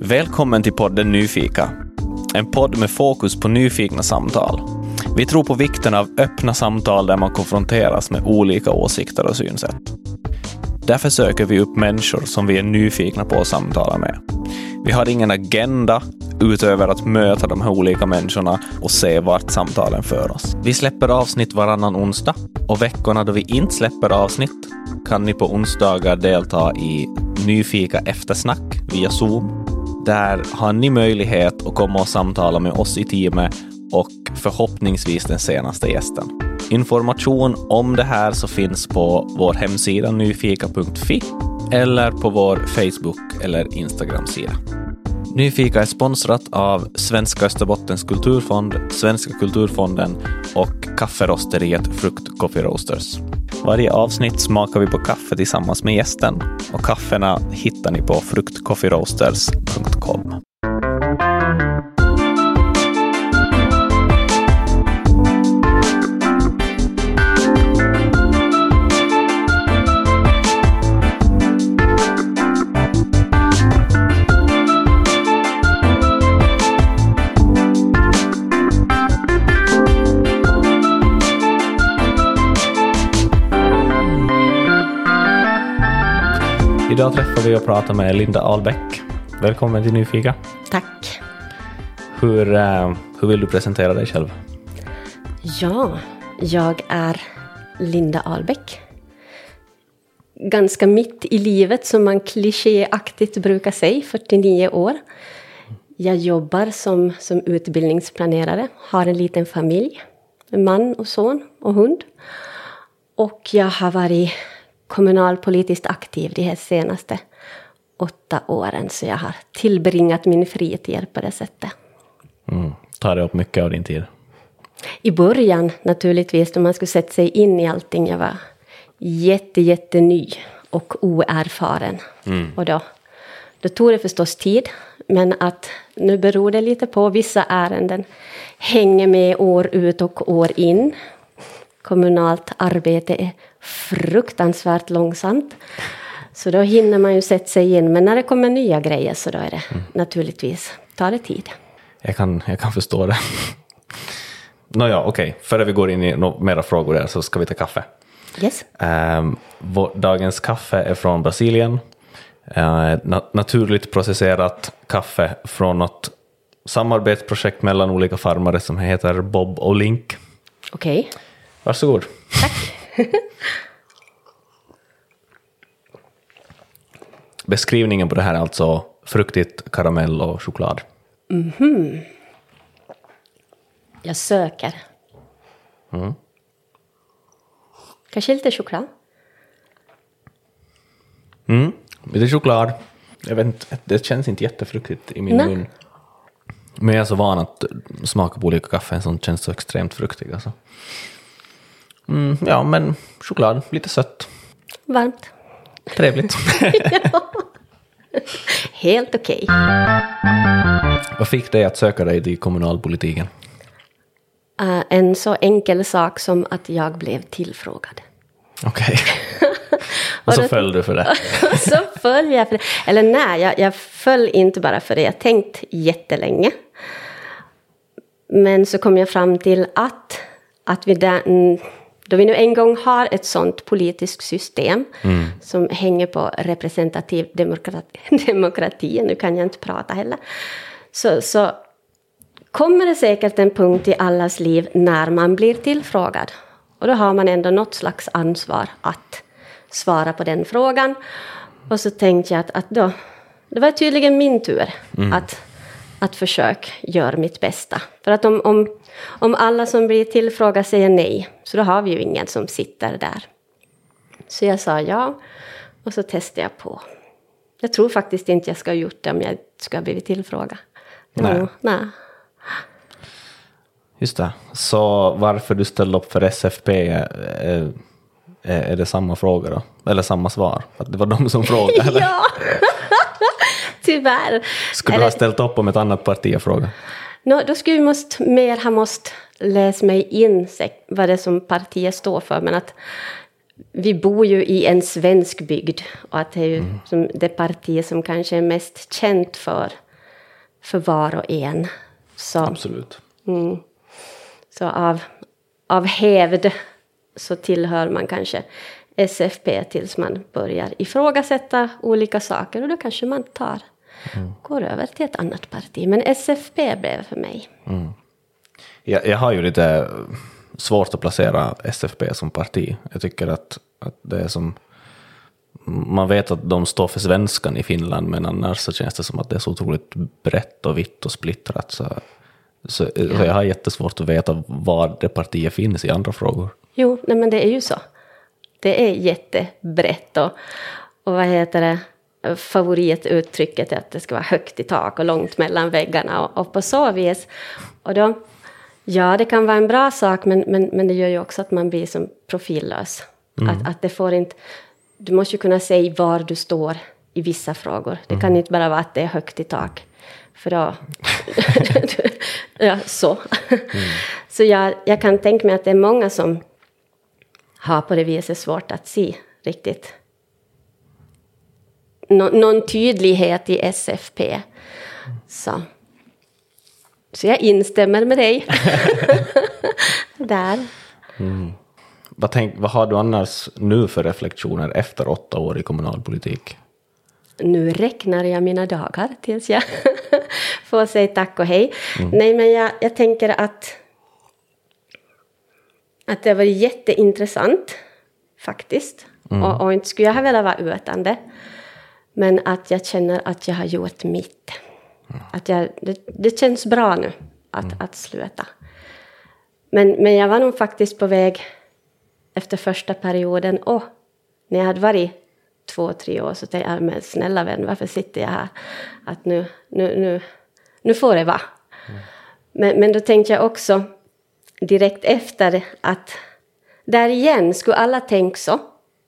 Välkommen till podden Nyfika. En podd med fokus på nyfikna samtal. Vi tror på vikten av öppna samtal där man konfronteras med olika åsikter och synsätt. Därför söker vi upp människor som vi är nyfikna på att samtala med. Vi har ingen agenda utöver att möta de här olika människorna och se vart samtalen för oss. Vi släpper avsnitt varannan onsdag och veckorna då vi inte släpper avsnitt kan ni på onsdagar delta i Nyfika eftersnack via Zoom. Där har ni möjlighet att komma och samtala med oss i teamet och förhoppningsvis den senaste gästen. Information om det här så finns på vår hemsida nyfika.fi eller på vår Facebook eller Instagram-sida. Nyfika är sponsrat av Svenska Österbottens kulturfond, Svenska kulturfonden och kafferosteriet Frukt Coffee Roasters. Varje avsnitt smakar vi på kaffe tillsammans med gästen och kaffena hittar ni på fruktcoffeeroasters.com. Idag träffar vi och pratar med Linda Ahlbäck. Välkommen till Nyfika. Tack. Hur, eh, hur vill du presentera dig själv? Ja, jag är Linda Ahlbäck. Ganska mitt i livet, som man klichéaktigt brukar säga, 49 år. Jag jobbar som, som utbildningsplanerare, har en liten familj, en man och son och hund. Och jag har varit kommunalpolitiskt aktiv de här senaste åtta åren, så jag har tillbringat min fritid på det sättet. Mm. Tar det upp mycket av din tid? I början naturligtvis, då man skulle sätta sig in i allting. Jag var jätte, jätteny och oerfaren. Mm. Och då, då tog det förstås tid. Men att nu beror det lite på, vissa ärenden hänger med år ut och år in. Kommunalt arbete är fruktansvärt långsamt. Så då hinner man ju sätta sig in. Men när det kommer nya grejer så då är det mm. naturligtvis, tar det tid. Jag kan, jag kan förstå det. Nåja, okej. Okay. Före vi går in i no mera frågor där så ska vi ta kaffe. Yes. Um, vår, dagens kaffe är från Brasilien. Uh, nat naturligt processerat kaffe från något samarbetsprojekt mellan olika farmare som heter Bob och Link. Okej. Okay. Varsågod. Tack. Beskrivningen på det här är alltså fruktigt, karamell och choklad. Mhm. Mm jag söker. Mm. Kanske lite choklad? Mm, lite choklad. Jag vet inte, det känns inte jättefruktigt i min Nej. mun. Men jag är så van att smaka på olika kaffen som känns så extremt fruktiga. Alltså. Mm, ja, men choklad, lite sött. Varmt. Trevligt. Helt okej. Okay. Vad fick dig att söka dig till kommunalpolitiken? Uh, en så enkel sak som att jag blev tillfrågad. Okej. Okay. Och så föll du för det? så föll jag för det. Eller nej, jag, jag föll inte bara för det. Jag tänkt jättelänge. Men så kom jag fram till att, att vi där, då vi nu en gång har ett sådant politiskt system mm. som hänger på representativ demokrati, demokrati, nu kan jag inte prata heller, så, så kommer det säkert en punkt i allas liv när man blir tillfrågad. Och då har man ändå något slags ansvar att svara på den frågan. Och så tänkte jag att, att då, det var tydligen min tur mm. att, att försöka göra mitt bästa. För att om, om, om alla som blir tillfrågade säger nej, så då har vi ju ingen som sitter där. Så jag sa ja, och så testade jag på. Jag tror faktiskt inte jag ska ha gjort det om jag skulle ha blivit tillfrågad. Nej. Nog, nej. Just det. Så varför du ställde upp för SFP, är, är det samma fråga då? Eller samma svar? Att det var de som frågade? Eller? ja, tyvärr. Skulle du ha ställt upp om ett annat parti frågade? No, då skulle vi måste, mer ha måste läsa mig in vad det är som partiet står för. Men att vi bor ju i en svensk bygd och att det är ju mm. som det parti som kanske är mest känt för för var och en. Så, Absolut. så av, av hävd så tillhör man kanske SFP tills man börjar ifrågasätta olika saker och då kanske man tar, går över till ett annat parti. Men SFP blev för mig. Jag, jag har ju lite svårt att placera SFP som parti. Jag tycker att, att det är som... Man vet att de står för svenskan i Finland, men annars så känns det som att det är så otroligt brett och vitt och splittrat. Så, så, så jag har jättesvårt att veta var det partiet finns i andra frågor. Jo, nej men det är ju så. Det är jättebrett och, och vad heter det, favorituttrycket är att det ska vara högt i tak och långt mellan väggarna och, och på så vis. Och då, ja det kan vara en bra sak men, men, men det gör ju också att man blir som profillös. Att, att det får inte, du måste ju kunna säga var du står i vissa frågor. Det kan inte bara vara att det är högt i tak. För då... ja, så. Så jag, jag kan tänka mig att det är många som har på det viset svårt att se riktigt nå, någon tydlighet i SFP. Så. Så jag instämmer med dig. Där. Vad, tänk, vad har du annars nu för reflektioner efter åtta år i kommunalpolitik? Nu räknar jag mina dagar tills jag får säga tack och hej. Nej, men jag, jag tänker att, att det var jätteintressant faktiskt. Och, och inte skulle jag ha velat vara utan det. Men att jag känner att jag har gjort mitt. Att jag, det, det känns bra nu att, att sluta. Men, men jag var nog faktiskt på väg efter första perioden. Och när jag hade varit två, tre år så tänkte jag, men snälla vän, varför sitter jag här? Att nu, nu, nu, nu får det vara. Men, men då tänkte jag också direkt efter att där igen, skulle alla tänka så,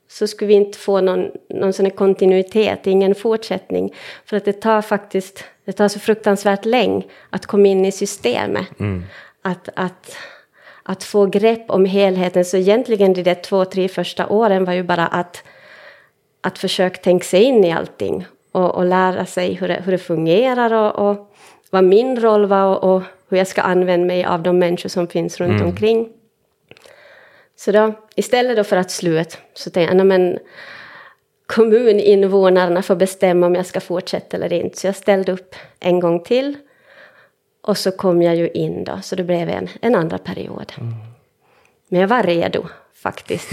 så skulle vi inte få någon, någon sån här kontinuitet, ingen fortsättning. För att det tar faktiskt, det tar så fruktansvärt länge att komma in i systemet. Att, att, att få grepp om helheten. Så egentligen de där två, tre första åren var ju bara att, att försöka tänka sig in i allting. Och, och lära sig hur det, hur det fungerar och, och vad min roll var och, och hur jag ska använda mig av de människor som finns runt omkring. Så då, istället då för att sluta så tänkte jag, "Nej, men kommuninvånarna får bestämma om jag ska fortsätta eller inte. Så jag ställde upp en gång till. Och så kom jag ju in då, så det blev en, en andra period. Men jag var redo faktiskt.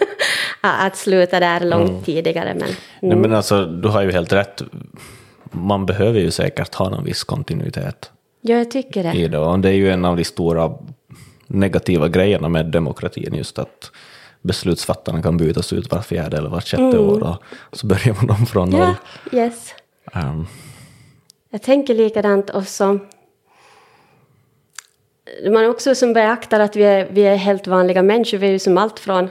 att sluta där långt tidigare. Men, Nej, men alltså, du har ju helt rätt. Man behöver ju säkert ha någon viss kontinuitet ja, jag tycker det. i det. Och det är ju en av de stora negativa grejerna med demokratin, just att beslutsfattarna kan bytas ut var fjärde eller vart sjätte år och så börjar man om från noll. Ja, yes. Ehm, Jag tänker likadant och så man också som beaktar att vi är, vi är helt vanliga människor. Vi är ju som allt från,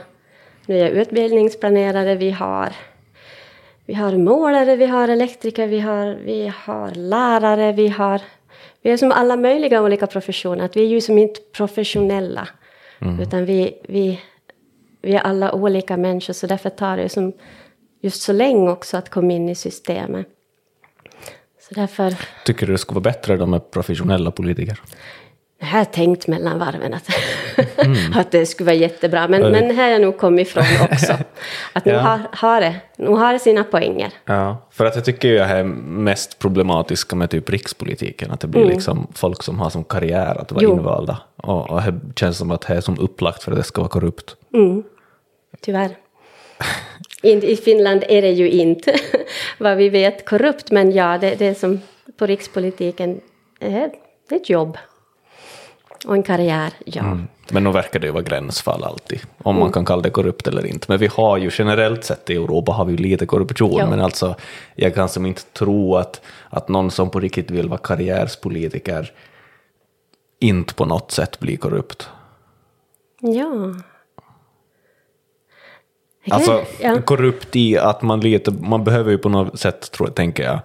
nu är jag utbildningsplanerare, vi har, vi har målare, vi har elektriker, vi har, vi har lärare, vi har, vi är som alla möjliga olika professioner. Att vi är ju som inte professionella, utan vi, vi, vi är alla olika människor. Så därför tar det som just så länge också att komma in i systemet. Så därför tycker du det skulle vara bättre då med professionella politiker? Jag har tänkt mellan varven att, att det skulle vara jättebra. Men, men här har jag nog kommit ifrån också. Att nu, Ja. har, har det, nu har det sina poänger. Ja, för att jag tycker ju det här är mest problematiska med typ rikspolitiken, att det blir liksom folk som har som karriär att vara Jo. invalda. Och, och det känns som att det är som upplagt för att det ska vara korrupt. Tyvärr. I, I Finland är det ju inte vad vi vet korrupt. Men ja, det, det är som på rikspolitiken. Det är ett jobb. Och en karriär, ja. Men nu verkar det ju vara gränsfall alltid, om man kan kalla det korrupt eller inte. Men vi har ju generellt sett i Europa har vi ju lite korruption, Ja. men alltså jag kan som inte tro att, att någon som på riktigt vill vara karriärspolitiker inte på något sätt blir korrupt. Ja. Okej, Alltså ja. korrupt i att man lite, man behöver ju på något sätt, tror jag, tänker jag,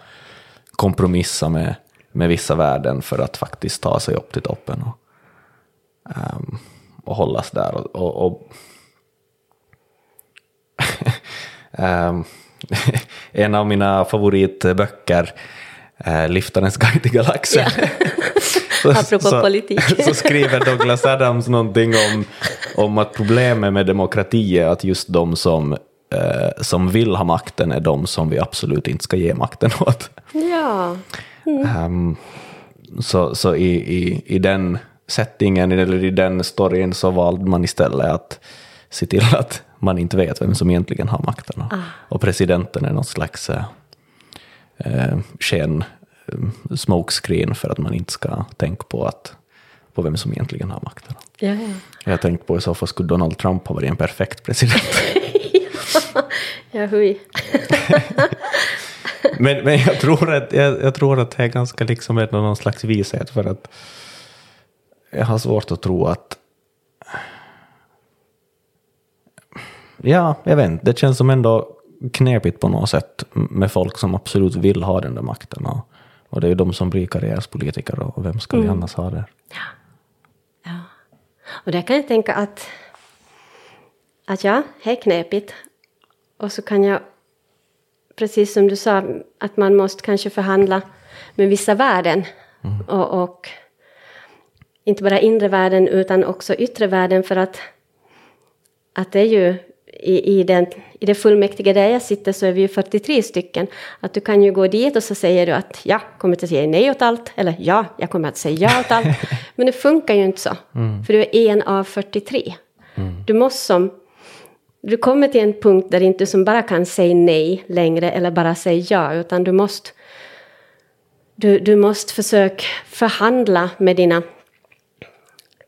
kompromissa med, med vissa värden för att faktiskt ta sig upp till toppen och, ehm, och hållas där. Och, och, och Ehm, en av mina favoritböcker äh, Liftarens guide till galaxen. Ja. Apropå politik. så skriver Douglas Adams någonting om, om att problemet med demokrati är att just de som, eh, som vill ha makten är de som vi absolut inte ska ge makten åt. Ja. Mm. Um, så så i, i, i den settingen, eller i den storyn, så valde man istället att se till att man inte vet vem som egentligen har makten. Ah. Och presidenten är någon slags äh, sken äh, smokescreen för att man inte ska tänka på, att, på vem som egentligen har makten. Ja, ja. Jag har tänkt på i så fall skulle Donald Trump ha varit en perfekt president. ja, hui. men, men jag, tror att, jag, jag, tror att det är ganska liksom någon slags vishet för att jag har svårt att tro att Ja, jag vet inte. Det känns som ändå knepigt på något sätt med folk som absolut vill ha den där makten. Och, och det är ju de som blir karriärspolitiker och vem ska vi Mm. annars ha det? Ja. ja. Och där kan jag tänka att, att ja, det är knepigt. Och så kan jag, precis som du sa, att man måste kanske förhandla med vissa värden. Och, och inte bara inre värden utan också yttre värden för att, att det är ju i, i, den, i det fullmäktige där jag sitter så är vi ju 43 stycken. Att du kan ju gå dit och så säger du att ja, kommer att säga nej åt allt. Eller ja, jag kommer att säga ja åt allt. Men det funkar ju inte så. För du är en av 43. Du måste som... Du kommer till en punkt där du inte som bara kan säga nej längre eller bara säga ja. Utan du måste... Du, du måste försöka förhandla med dina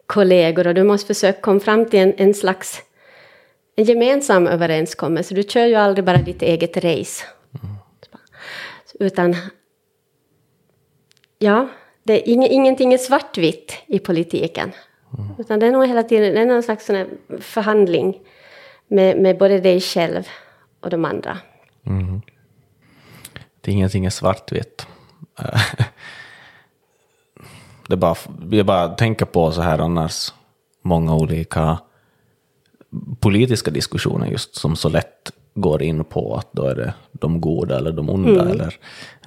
kollegor och du måste försöka komma fram till en, en slags en gemensam överenskommelse. Du kör ju aldrig bara ditt eget race. Utan, ja, det är ing, ingenting är svartvitt i politiken. Utan det är nog hela tiden det är någon slags förhandling med, med både dig själv och de andra. Mm. Det är ingenting är svartvitt. det är bara, jag bara tänker på så här annars många olika politiska diskussioner just som så lätt går in på att då är det de goda eller de onda eller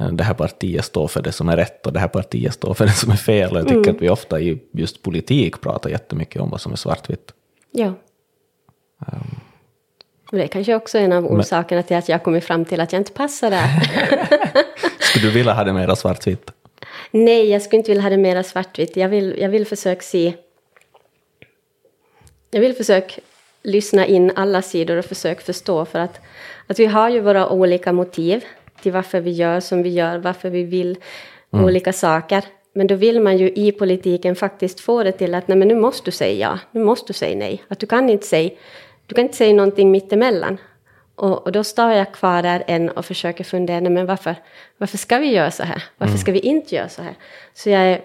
eh, det här partiet står för det som är rätt och det här partiet står för det som är fel. Och jag tycker att vi ofta i just politik pratar jättemycket om vad som är svartvitt. Ja. Och det är kanske också en av orsakerna till att jag kommit fram till att jag inte passar där. Skulle du vilja ha det mera svartvitt? Nej, jag skulle inte vilja ha det mera svartvitt. Jag vill, jag vill försöka se... Jag vill försöka lyssna in alla sidor och försöka förstå för att, att vi har ju våra olika motiv till varför vi gör som vi gör, varför vi vill olika saker. Men då vill man ju i politiken faktiskt få det till att nej men nu måste du säga ja, nu måste du säga nej. Att du kan inte säga, du kan inte säga någonting mittemellan. Och, och då står jag kvar där än och försöker fundera, nej men varför, varför ska vi göra så här? Varför ska vi inte göra så här? Så jag är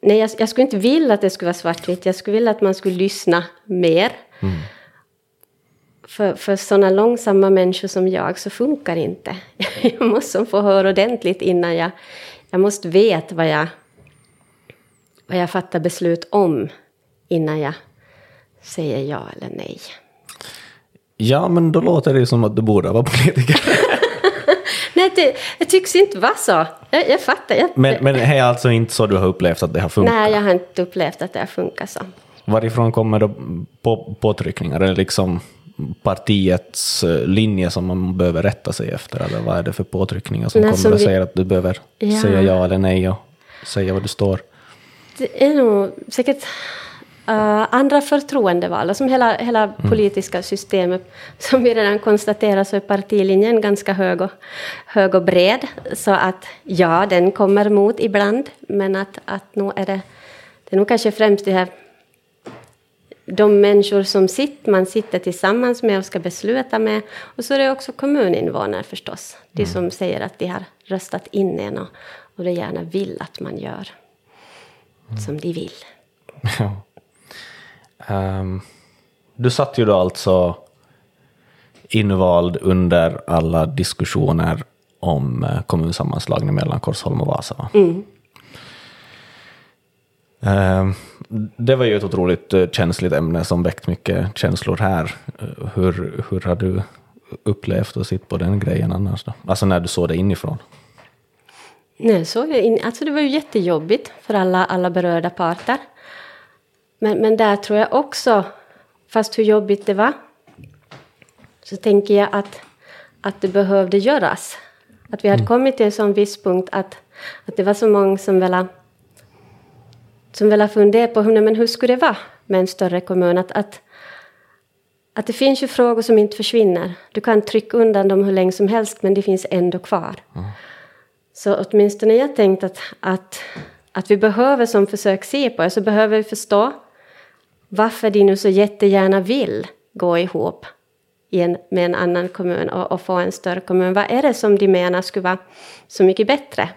Nej, jag, jag skulle inte vilja att det skulle vara svartvitt. Jag skulle vilja att man skulle lyssna mer. För, för sådana långsamma människor som jag så funkar inte. Jag måste få höra ordentligt innan jag... Jag måste veta vad jag, vad jag fattar beslut om innan jag säger ja eller nej. Ja, men då låter det som att du borde vara politiker. Nej, det, det tycks inte vara så. Jag, jag fattar. Jag, Men, men det är alltså inte så du har upplevt att det har funkat? nej, jag har inte upplevt att det har funkat så. Varifrån kommer då på, påtryckningar? Det liksom partiets eh, linje som man behöver rätta sig efter? Eller vad är det för påtryckningar som Nej, kommer som och vi- säger att du behöver Ja. säga ja eller nej och säga vad du står? Det är nog säkert eh, andra förtroendevalda, som hela, hela politiska systemet. Som vi redan konstaterar så är partilinjen ganska hög och, hög och bred. Så att ja, den kommer mot ibland, men att, att nog är det, det är nog kanske främst det här de människor som sitter, man sitter tillsammans med och ska besluta med. Och så är det också kommuninvånare förstås. De som säger att de har röstat in en och, och de gärna vill att man gör som de vill. Ja. Ehm, du satt ju då alltså invald under alla diskussioner om eh, kommunsammanslagning mellan Korsholm och Vasa. Va? Ehm, det var ju ett otroligt eh, känsligt ämne som väckt mycket känslor här. Eh, Hur, hur har du upplevt att sitta på den grejen annars då? Alltså när du såg det inifrån? Nej, så, alltså det var ju jättejobbigt för alla, alla berörda parter. Men, men där tror jag också, fast hur jobbigt det var, så tänker jag att, att det behövde göras. Att vi hade mm. kommit till en sån viss punkt att, att det var så många som ville, som ville fundera på hur, men hur skulle det vara med en större kommun. Att, att, att det finns ju frågor som inte försvinner. Du kan trycka undan dem hur länge som helst men det finns ändå kvar. Mm. Så åtminstone jag tänkt att, att, att vi behöver som försök se på det så behöver vi förstå varför de nu så jättegärna vill gå ihop en, med en annan kommun och, och, få en större kommun. Vad är det som de menar skulle vara så mycket bättre?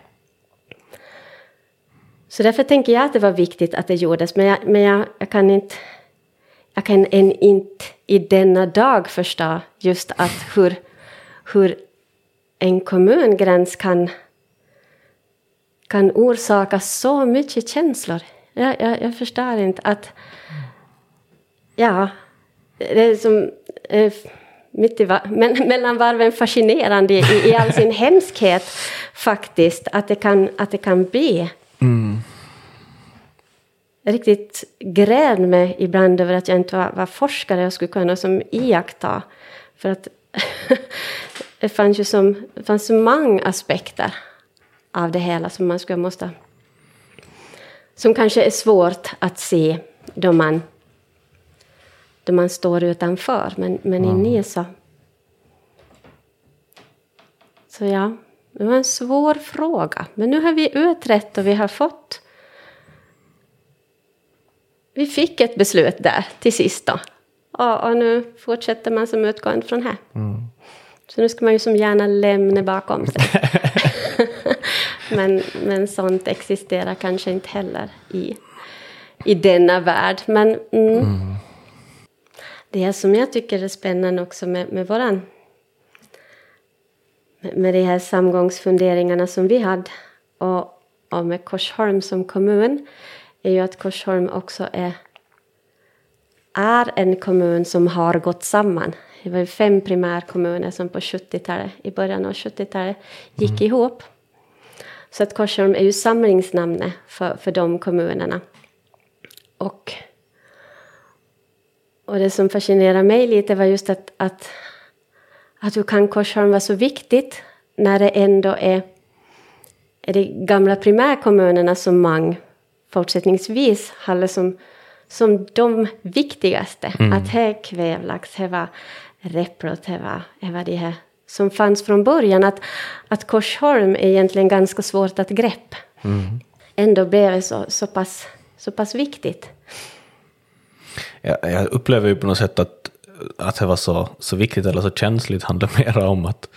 Så därför tänker jag att det var viktigt att det gjordes, men jag, men jag, jag kan inte jag kan än inte i denna dag förstå just att hur, hur en kommungräns kan, kan orsaka så mycket känslor. Jag, jag, jag förstår inte att... Ja, det är som... Eh, mitt i, men, mellan varven fascinerande i, i all sin hemskhet faktiskt, att det kan, att det kan bli. Mm. Riktigt grävde mig ibland över att jag inte var, var forskare och skulle kunna som iaktta. För att det fanns ju som, fanns så många aspekter av det hela som man skulle måste... Som kanske är svårt att se då man där man står utanför. Men, men mm. inne så... Så ja, det var en svår fråga. Men nu har vi utrett och vi har fått... Vi fick ett beslut där till sist då. Och, och nu fortsätter man som utgående från här. Mm. Så nu ska man ju som gärna lämna bakom sig. men, men sånt existerar kanske inte heller i, i denna värld. Men mm, mm. Det som jag tycker är spännande också med, med våran med de här samgångsfunderingarna som vi hade och, och med Korsholm som kommun är ju att Korsholm också är, är en kommun som har gått samman. Det var fem primärkommuner som på 70-talet, i början av 70-talet gick mm. ihop. Så att Korsholm är ju samlingsnamnet för, för de kommunerna. Och och det som fascinerar mig lite var just att, att, att hur kan Korsholm vara så viktigt när det ändå är, är de gamla primärkommunerna som man fortsättningsvis hade som, som de viktigaste. Mm. Att här kvävlax, här var Replot, här var, här var de här som fanns från början. Att, att Korsholm är egentligen ganska svårt att greppa. Mm. Ändå blev det så, så, pass, så pass viktigt jag, jag upplever ju på något sätt att, att det var så, så viktigt eller så känsligt handlar mer om att,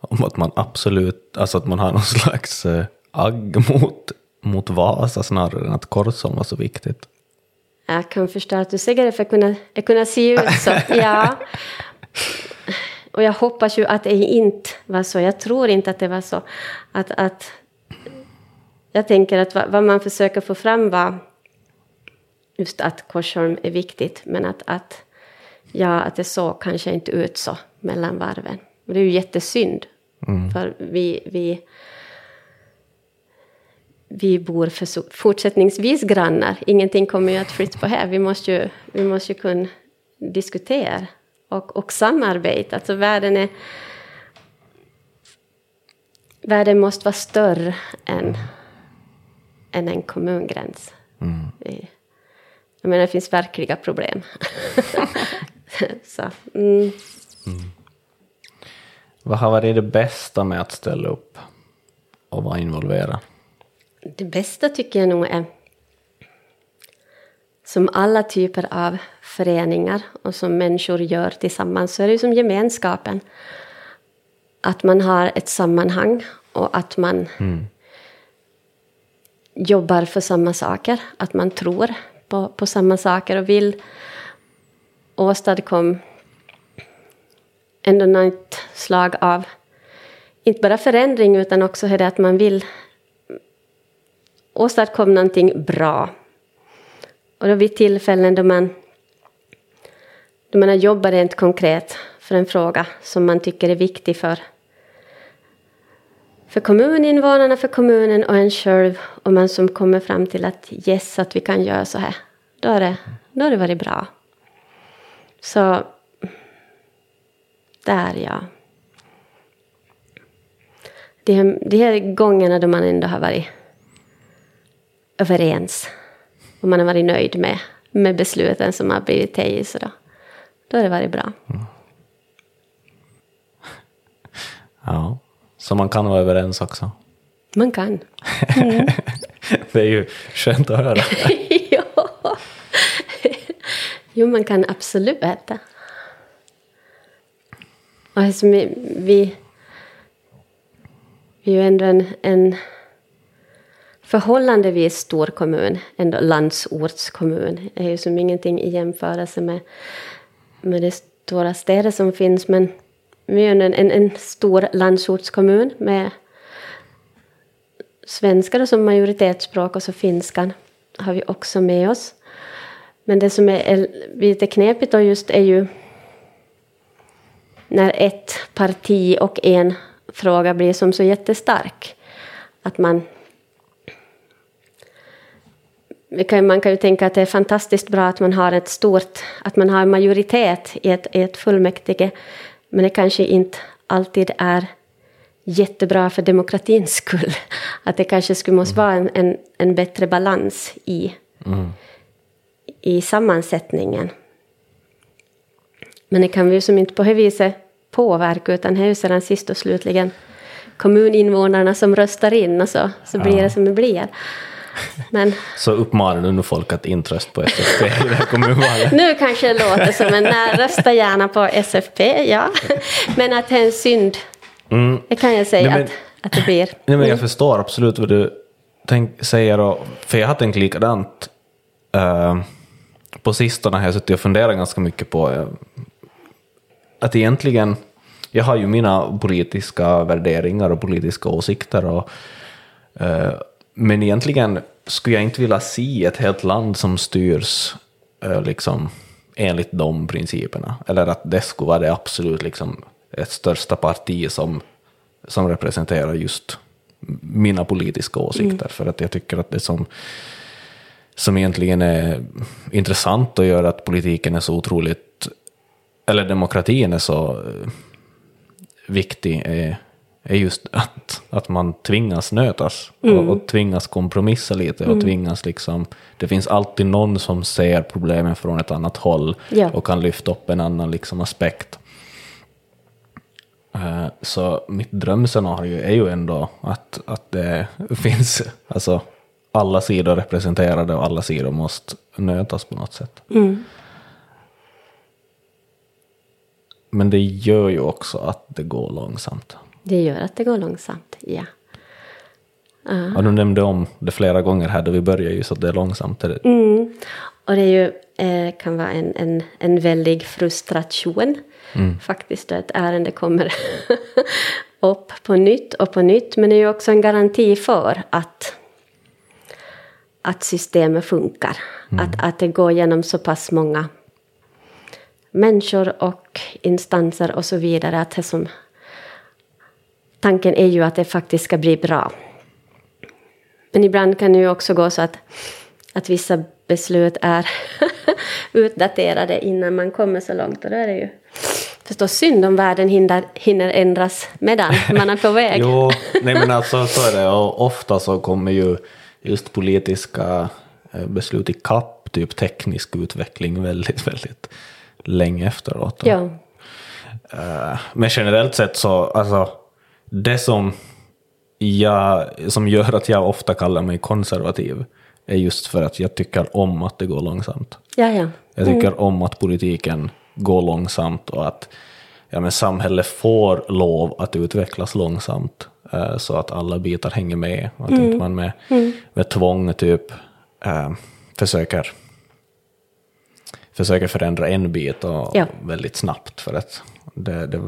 om att man absolut, alltså att man har någon slags äh, agg mot, mot Vasa snarare än att Korsholm var så viktigt. Jag kan förstå att du säger det för att kunna, att kunna se ut så. Ja. Och jag hoppas ju att det inte var så. Jag tror inte att det var så. Att, att, jag tänker att vad, vad man försöker få fram var just att Korsholm är viktigt, men att, att, ja, att det så kanske inte ut så mellan varven. Och det är ju jättesynd, mm. för vi, vi, vi bor för fortsättningsvis grannar. Ingenting kommer ju att flytta på här. Vi måste ju, vi måste ju kunna diskutera och, och samarbeta. Alltså världen är... Världen måste vara större än, än en kommungräns. Mm. Jag menar, det finns verkliga problem. så, mm. Mm. Vad har varit det bästa med att ställa upp och vara involverad? Det bästa tycker jag nog är som alla typer av föreningar och som människor gör tillsammans så är det som gemenskapen. Att man har ett sammanhang och att man mm. jobbar för samma saker, att man tror på, på samma saker och vill åstadkomma ändå något slag av, inte bara förändring utan också det att man vill åstadkomma någonting bra. Och då vid tillfällen då man, då man har jobbat rent konkret för en fråga som man tycker är viktig för, för kommuninvånarna, för kommunen och en själv. Och man som kommer fram till att yes, att vi kan göra så här. Då har det, då har det varit bra. Så där ja. De här, de här gångerna då man ändå har varit överens och man har varit nöjd med, med besluten som har blivit tagit, så då, då har det varit bra. Mm. Ja, så man kan vara överens också? Man kan. Mm. det är ju skönt att höra. ja. Jo, man kan absolut äta. Och alltså, vi, vi, vi är ju ändå en, en förhållandevis stor kommun, ändå landsortskommun. Det är ju som ingenting i jämförelse med, med de stora städer som finns, men vi är en, en, stor landsortskommun med svenska som majoritetsspråk och så finskan har vi också med oss. Men det som är lite knepigt då just är ju när ett parti och en fråga blir som så jättestark. Att man man kan ju tänka att det är fantastiskt bra att man har ett stort, att man har majoritet i ett, i ett fullmäktige. Men det kanske inte alltid är jättebra för demokratins skull. Att det kanske skulle måste vara en, en, en bättre balans i, mm. i sammansättningen. Men det kan vi ju som inte på det viset påverka, utan det är ju sedan sist och slutligen kommuninvånarna som röstar in och så, så blir ja. det som det blir. Men, så uppmanar du nu folk att inte rösta på SFP i det här kommunvalet? nu kanske det låter som en nej, rösta gärna på SFP, ja. Men att det är en synd, mm. det kan jag säga nej, men, att, att det blir. Nej, men jag förstår absolut vad du tänk, säger, och, för jag har tänkt likadant. Uh, på sistone har jag suttit och funderat ganska mycket på uh, att egentligen, jag har ju mina politiska värderingar och politiska åsikter och uh, men egentligen skulle jag inte vilja se ett helt land som styrs eh, liksom, enligt de principerna. Eller att det skulle vara det absolut liksom, ett största parti som, som representerar just mina politiska åsikter. Mm. För att jag tycker att det som, som egentligen är intressant och gör att politiken är så otroligt, eller demokratin är så eh, viktig, är är just att, att man tvingas nötas mm. och, och, tvingas kompromissa lite och mm. tvingas liksom, det finns alltid någon som ser problemen från ett annat håll ja. och kan lyfta upp en annan liksom aspekt. Uh, så mitt drömscenario är ju ändå att, att det finns alltså, alla sidor representerade och alla sidor måste nötas på något sätt. Mm. Men det gör ju också att det går långsamt. Det gör att det går långsamt, ja. Uh. Ja, du nämnde om det flera gånger här då vi började ju så att det är långsamt. Mm. Och det är ju, eh, kan vara en, en, en väldig frustration mm. faktiskt att ärende kommer upp på nytt och på nytt. Men det är ju också en garanti för att, att systemet funkar. Mm. Att, att det går genom så pass många människor och instanser och så vidare. Att det som tanken är ju att det faktiskt ska bli bra. Men ibland kan det ju också gå så att, att vissa beslut är utdaterade innan man kommer så långt. Och då är det ju förstås synd om världen hinner, hinner ändras medan man är på väg. jo, nej men alltså så är det. Och ofta så kommer ju just politiska eh, beslut i kapp, typ teknisk utveckling, väldigt, väldigt länge efteråt. Ja. Eh, men generellt sett så, alltså det som, jag, som gör att jag ofta kallar mig konservativ är just för att jag tycker om att det går långsamt. Ja, ja. Jag tycker mm. om att politiken går långsamt och att ja, men samhället får lov att utvecklas långsamt eh, så att alla bitar hänger med. Och att mm. inte man med, mm. med tvång typ eh, försöker, försöker förändra en bit och ja. väldigt snabbt. För att det, det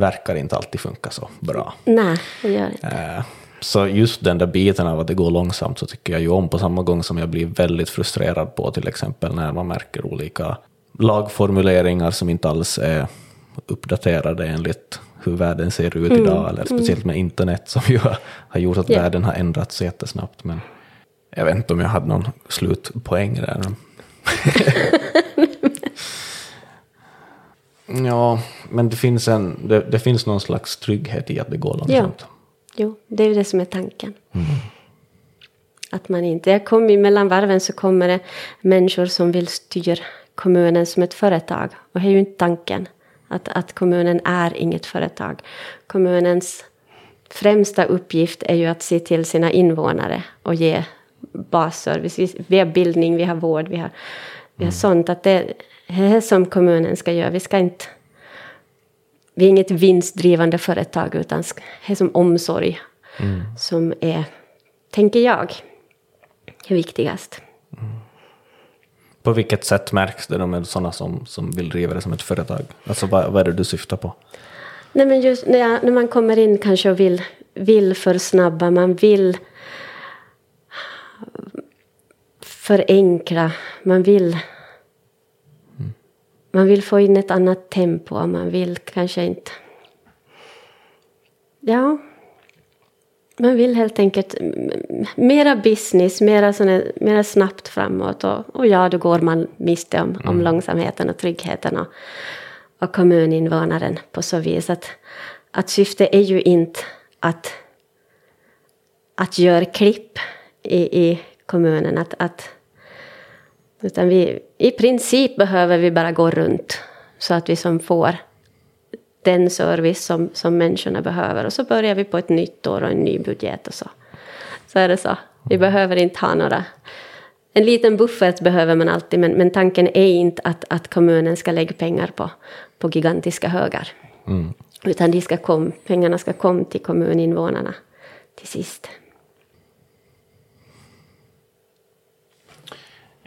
verkar inte alltid funka så bra. Nej, det gör inte. Eh, så just den där biten av att det går långsamt så tycker jag ju om på samma gång som jag blir väldigt frustrerad på till exempel när man märker olika lagformuleringar som inte alls är uppdaterade enligt, hur världen ser ut idag, eller speciellt med internet som ju har, gjort att Ja. världen har ändrats så jättesnabbt. Men jag vet inte om jag hade någon slutpoäng där. ja, men det finns, en, det, det finns någon slags trygghet i att det går långsamt. Jo, det är ju det som är tanken. Att man inte... Jag kommer mellan varven så kommer det människor som vill styra kommunen som ett företag. Och det är ju inte tanken. Att, att kommunen är inget företag. Kommunens främsta uppgift är ju att se till sina invånare och ge basservice. Vi- Vi har bildning, vi har vård, vi har, vi har sånt. Att det som kommunen ska göra. Vi ska inte... Vi är inget vinstdrivande företag utan det är som omsorg som är, tänker jag, viktigast. På vilket sätt märks det då med sådana som, som vill driva det som ett företag? Alltså vad, vad är det du syftar på? Nej, men just när, jag, när man kommer in kanske och vill, vill försnabba, man vill förenkla, man vill man vill få in ett annat tempo, man vill kanske inte... Ja, man vill helt enkelt mm, mera business, mera, såna, mera snabbt framåt. Och, och ja, då går man miste om, om långsamheten och tryggheten och, och kommuninvånaren på så vis. Att, att syftet är ju inte att, att göra klipp i, i kommunen. Att, att, utan vi, i princip behöver vi bara gå runt så att vi som får den service som, som människorna behöver. Och så börjar vi på ett nytt år och en ny budget och så. Så är det så. Vi behöver inte ha några... En liten buffert behöver man alltid, men, men tanken är inte att, att kommunen ska lägga pengar på, på gigantiska högar. Utan de ska kom, pengarna ska komma till kommuninvånarna till sist.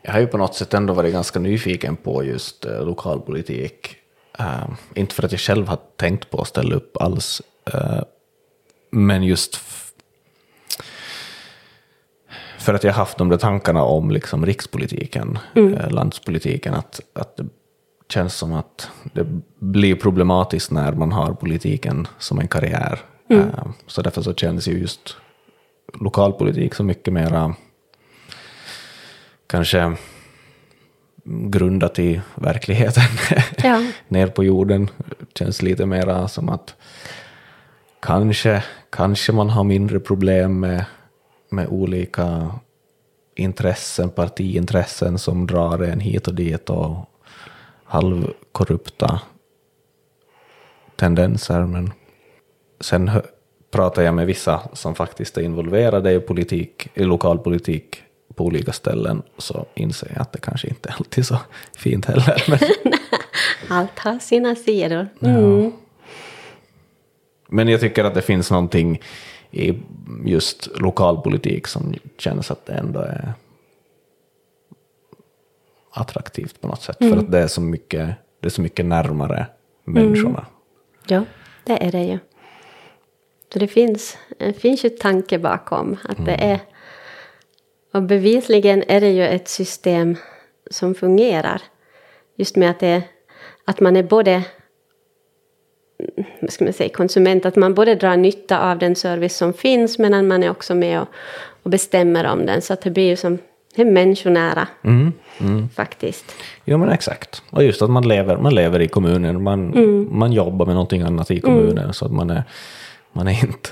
Jag har ju på något sätt ändå varit ganska nyfiken på just eh, lokalpolitik. Eh, inte för att jag själv har tänkt på att ställa upp alls, eh, men just för att jag har haft de där tankarna om liksom rikspolitiken, eh, landspolitiken, att, att det känns som att det blir problematiskt när man har politiken som en karriär. Eh, så därför så känns ju just lokalpolitik så mycket mera kanske grundat i verkligheten. Ja. Ner på jorden känns lite mera som att kanske, kanske man har mindre problem med, med olika intressen, partiintressen som drar en hit och dit och halvkorrupta tendenser. Men sen pratar jag med vissa som faktiskt är involverade i politik, i lokalpolitik på olika ställen, så inser jag att det kanske inte är alltid så fint heller. Men, Allt har sina sidor. Mm. men jag tycker att det finns någonting i just lokalpolitik som känns att det ändå är attraktivt på något sätt. För att det är så mycket, det är så mycket närmare människorna. Ja, det är det ju. Så det finns, det finns ju tanke bakom att det är... Och bevisligen är det ju ett system som fungerar. Just med att, det, att man är både vad ska man säga, konsument, att man både drar nytta av den service som finns men att man är också med och, och bestämmer om den. Så att det blir ju som det är människonära faktiskt. Jo men exakt. Och just att man lever, man lever i kommunen, man, man jobbar med någonting annat i kommunen så att man är, man är inte,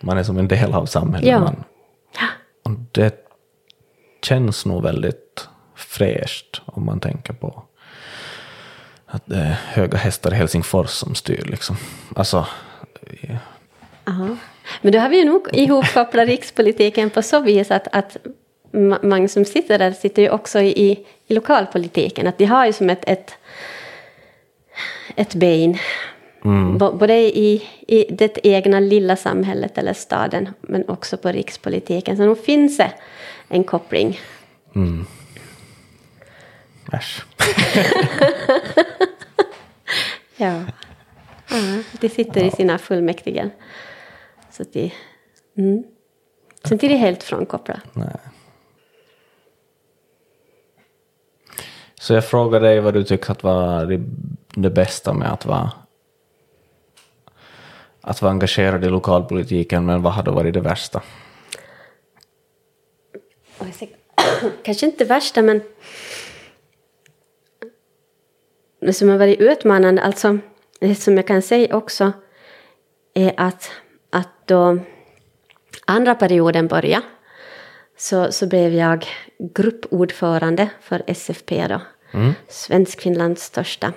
man är som en del av samhället. Ja. Man, det känns nog väldigt fräscht om man tänker på att det är höga hästar i Helsingfors som styr liksom. Alltså, Ja. Men då har vi ju nog ihopkopplat rikspolitiken på så vis att, att många som sitter där sitter ju också i, i lokalpolitiken. Att de har ju som ett, ett, ett ben. Bo- Både i, i det egna lilla samhället eller staden men också på rikspolitiken. Så nog finns det en koppling. äsch. Ja. ja de sitter i sina fullmäktige. Så att de... Mm. Sen är de helt frånkopplade. Nej. Så jag frågar dig vad du tycker att var det, det bästa med att vara att vara engagerad i lokalpolitiken, men vad har då varit det värsta? Kanske inte det värsta, men det som har varit utmanande, alltså det som jag kan säga också, är att, att då andra perioden började så, så blev jag gruppordförande för SFP då. Mm. Svenskfinlands största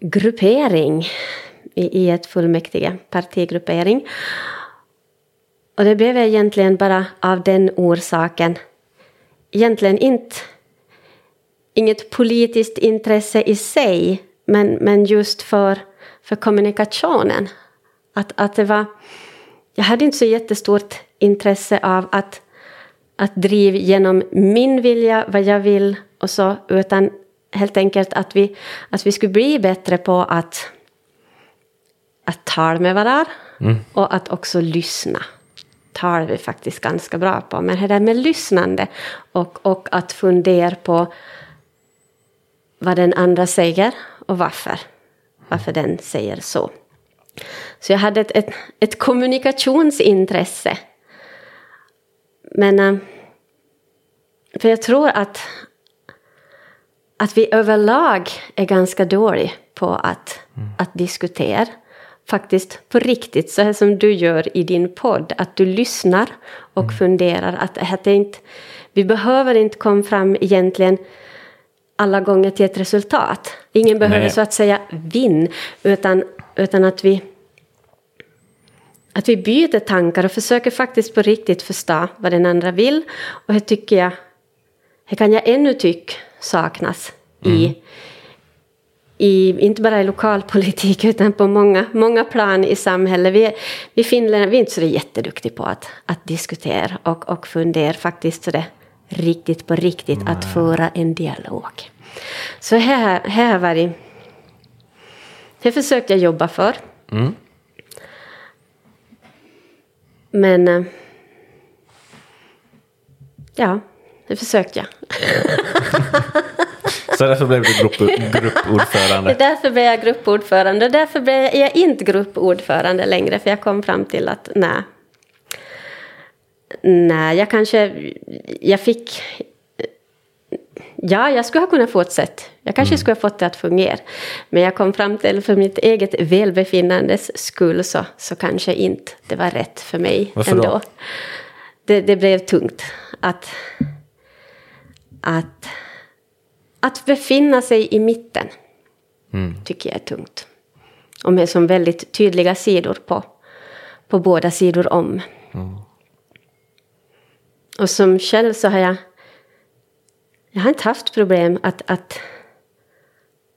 gruppering i, ett fullmäktige, partigruppering. Och det blev jag egentligen bara av den orsaken. Egentligen inte inget politiskt intresse i sig, men, men just för, för kommunikationen. Att, att det var, jag hade inte så jättestort intresse av att, att driva genom min vilja, vad jag vill och så, utan helt enkelt att vi, att vi skulle bli bättre på att, att tala med varandra mm. och att också lyssna. Talar vi faktiskt ganska bra på. Men det där med lyssnande och, och att fundera på vad den andra säger och varför. Varför den säger så. Så jag hade ett, ett, ett kommunikationsintresse. Men... Eh, för jag tror att, att vi överlag är ganska dåliga på att, mm. att diskutera. Faktiskt på riktigt, så här som du gör i din podd. Att du lyssnar och mm. funderar. Att, att det inte, vi behöver inte komma fram egentligen alla gånger till ett resultat. Ingen behöver Nej. så att säga vinna, utan, utan att vi att vi byter tankar och försöker faktiskt på riktigt förstå vad den andra vill. Och det tycker jag, det kan jag ännu tycka saknas mm. i, i, inte bara i lokalpolitik utan på många, många plan i samhället. Vi, vi finländare vi är inte så jätteduktiga på att, att diskutera och, och fundera faktiskt så det riktigt på riktigt Nej. att föra en dialog. Så här, här var det, det försökte jag jobba för. Mm. Men eh, ja, det försökte jag. Så därför blev du grupp, gruppordförande? Därför blev jag gruppordförande. Och därför blev jag inte gruppordförande längre. För jag kom fram till att nej. Nej, jag kanske... Jag fick... Ja, jag skulle ha kunnat fortsätta. Jag kanske mm. skulle ha fått det att fungera. Men jag kom fram till för mitt eget välbefinnandes skull så, så kanske inte det var rätt för mig Varför ändå. Då? Det, det blev tungt att... Att att befinna sig i mitten mm. tycker jag är tungt. Och med som väldigt tydliga sidor på, på båda sidor om. Mm. Och som själv så har jag, jag har inte haft problem att, att,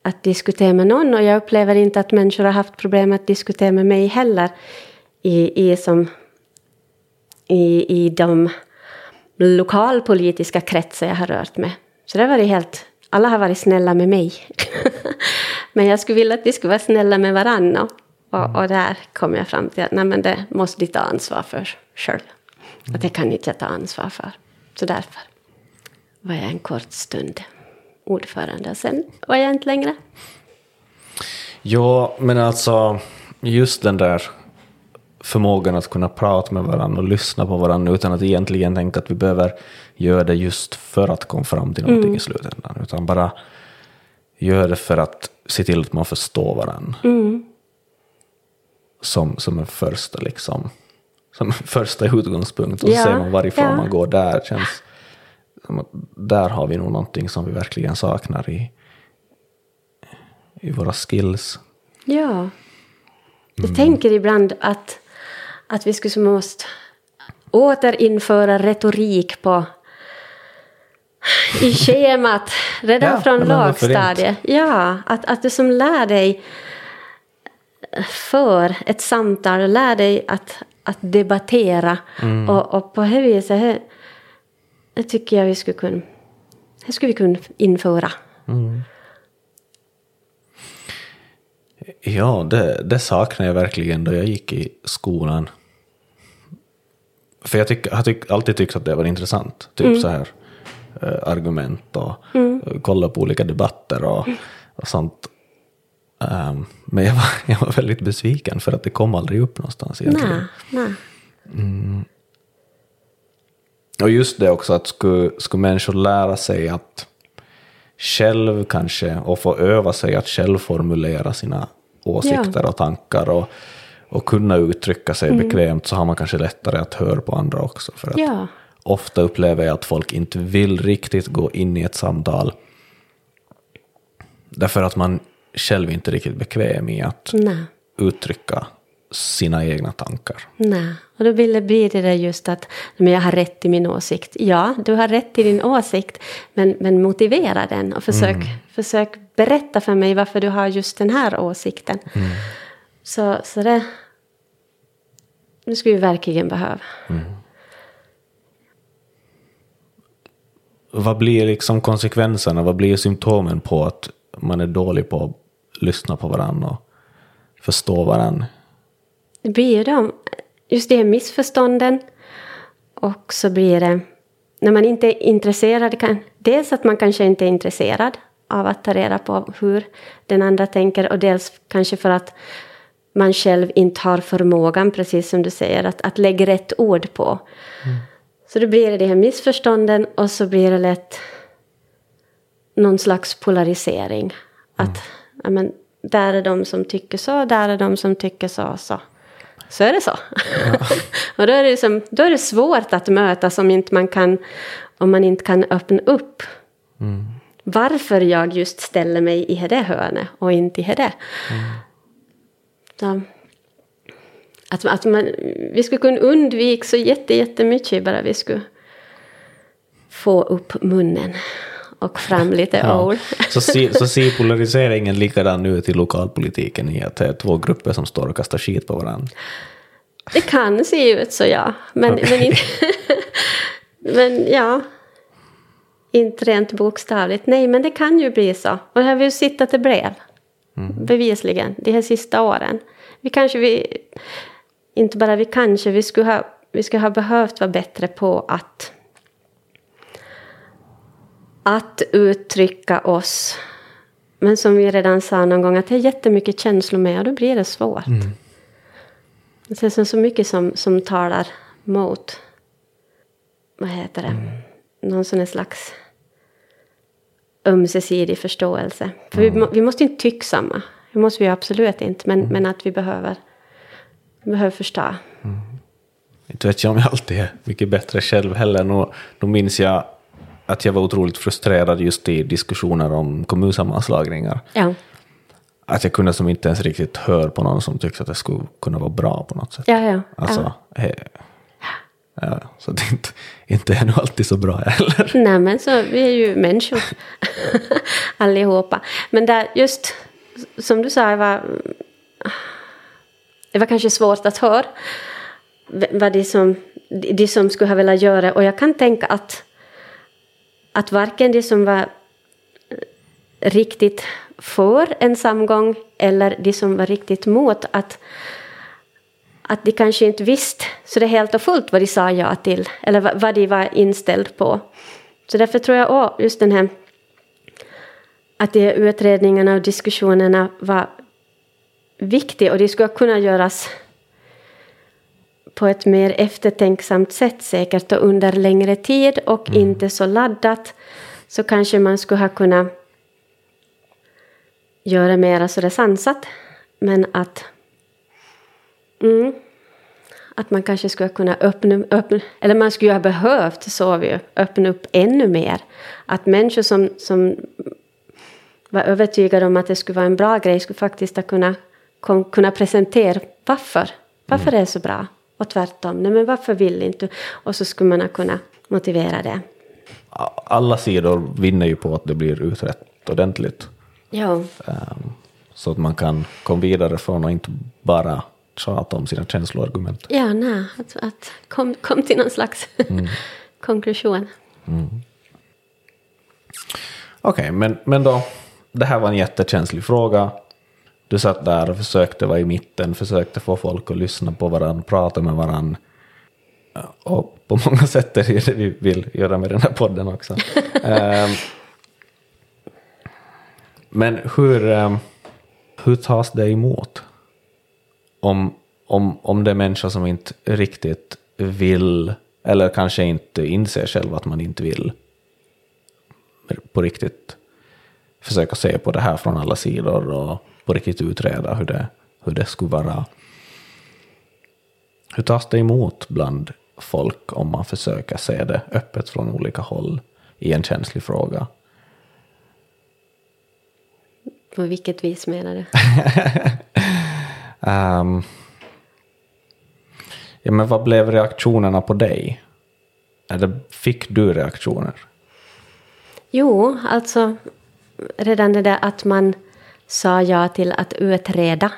att diskutera med någon. Och jag upplever inte att människor har haft problem att diskutera med mig heller. I, i, som, i, i de lokalpolitiska kretsar jag har rört mig. Så det har varit helt alla har varit snälla med mig. men jag skulle vilja att de skulle vara snälla med varandra. Och, och där kom jag fram till att nej, men det måste de ta ansvar för själv. Att det kan inte jag ta ansvar för. Så därför var jag en kort stund ordförande. Och sen var jag inte längre. Ja, men alltså just den där förmågan att kunna prata med varandra och lyssna på varandra utan att egentligen tänka att vi behöver göra det just för att komma fram till någonting mm. i slutändan. Utan bara göra det för att se till att man förstår varandra. Mm. Som, som en första liksom, som första utgångspunkt. Och ja. ser man varifrån ja. man går där. Känns, där har vi nog någonting som vi verkligen saknar i, i våra skills. Ja. Jag mm. tänker ibland att att vi skulle måste återinföra retorik på i schemat redan ja, från lågstadiet. Ja, att, att du som lär dig för ett samtal, lär dig att, att debattera. Mm. Och, och på det viset, det tycker jag vi skulle kunna, det skulle vi kunna införa. Mm. Ja, det, det saknar jag verkligen då jag gick i skolan. För jag tyck, har tyck, alltid tyckt att det var intressant. Typ mm. så här äh, argument och mm. kolla på olika debatter och, och sånt. Um, men jag var, jag var väldigt besviken för att det kom aldrig upp någonstans egentligen. Nej, nej. Och just det också att skulle, skulle människor lära sig att själv kanske och få öva sig att själv formulera sina åsikter och tankar och, och kunna uttrycka sig bekvämt så har man kanske lättare att höra på andra också. För att Ja. ofta upplever jag att folk inte vill riktigt gå in i ett samtal därför att man själv inte är riktigt bekväm i att Nej. uttrycka sina egna tankar. Nej, och då blir det, där just att men jag har rätt i min åsikt. Ja, du har rätt i din åsikt, men, men motivera den och försök, försök berätta för mig varför du har just den här åsikten. Så, så det, det skulle vi verkligen behöva. Vad blir liksom konsekvenserna, vad blir symptomen på att man är dålig på att lyssna på varandra och förstå varandra? Det blir ju de, just de här missförstånden. Och så blir det, när man inte är intresserad, kan, dels att man kanske inte är intresserad av att ta reda på hur den andra tänker och dels kanske för att man själv inte har förmågan, precis som du säger, att, att lägga rätt ord på. Så då blir det de här missförstånden och så blir det lätt någon slags polarisering. Att ja, men, där är de som tycker så, där är de som tycker så. Så, så är det så. och då är det, liksom, då är det svårt att mötas om, inte man kan, om man inte kan öppna upp. Varför jag just ställer mig i det hörnet och inte i det. Så, att, att man, vi skulle kunna undvika så jätte, jättemycket bara vi skulle få upp munnen och fram lite Ja. ord. Så, se, så ser polariseringen likadan ut i lokalpolitiken i att det är två grupper som står och kastar skit på varandra. Det kan se ut så ja. Men, men, inte, men ja. Inte rent bokstavligt. Nej, men det kan ju bli så. Och det har vi ju sett att det blev. Bevisligen, de här sista åren. Vi kanske, vi, inte bara vi kanske, vi skulle ha, vi skulle ha behövt vara bättre på att att uttrycka oss. Men som vi redan sa någon gång, att det är jättemycket känslor med och då blir det svårt. Det är så- mycket som, som talar mot, vad heter det, någon sån slags ömsesidig förståelse. För vi, må, vi måste inte tycka samma, det måste vi absolut inte, men, men att vi behöver, vi behöver förstå. Inte vet jag om jag alltid är mycket bättre själv heller. Nu, nu minns jag att jag var otroligt frustrerad just i diskussioner om kommunsammanslagningar. Ja, Att jag kunde som inte ens riktigt höra på någon som tyckte att det skulle kunna vara bra på något sätt. ja, ja. Alltså, he, ja, så det är inte, inte är nog alltid så bra heller. Nej men så, vi är ju människor allihopa. Men där just som du sa, det var, det var kanske svårt att höra vad de som, de som skulle ha velat göra. Och jag kan tänka att, att varken de som var riktigt för en samgång eller de som var riktigt mot att att de kanske inte visste så det helt och fullt vad de sa ja till eller vad, de var inställd på. Så därför tror jag också just den här att de utredningarna och diskussionerna var viktiga och de skulle kunna göras på ett mer eftertänksamt sätt säkert och under längre tid och inte så laddat så kanske man skulle ha kunnat göra mera så det sansat. Men att Mm. Att man kanske skulle kunna öppna, öppna eller man skulle ha behövt, så vi ju, öppna upp ännu mer. Att människor som, som var övertygade om att det skulle vara en bra grej skulle faktiskt ha kunnat, kom, kunna presentera varför. Varför det är så bra. Och tvärtom, nej men varför vill inte? Och så skulle man ha kunnat motivera det. Alla sidor vinner ju på att det blir utrett ordentligt. Ja, Ehm, så att man kan komma vidare från och inte bara tjata om sina känsloargument. ja nej, att, att kom, kom till någon slags konklusion. Okej, men, men då, det här var en jättekänslig fråga. Du satt där och försökte vara i mitten, försökte få folk att lyssna på varandra, prata med varandra. Och på många sätt är det det vi vill göra med den här podden också. Ehm, men hur, ehm, Hur tas det emot? Om, om, om det är människor som inte riktigt vill, eller kanske inte inser själva att man inte vill på riktigt försöka se på det här från alla sidor och på riktigt utreda hur det, hur det skulle vara. Hur tas det emot bland folk om man försöker se det öppet från olika håll i en känslig fråga? På vilket vis menar du? um, ja, men vad blev reaktionerna på dig? Eller fick du reaktioner? Jo, alltså redan det där att man sa ja till att utreda.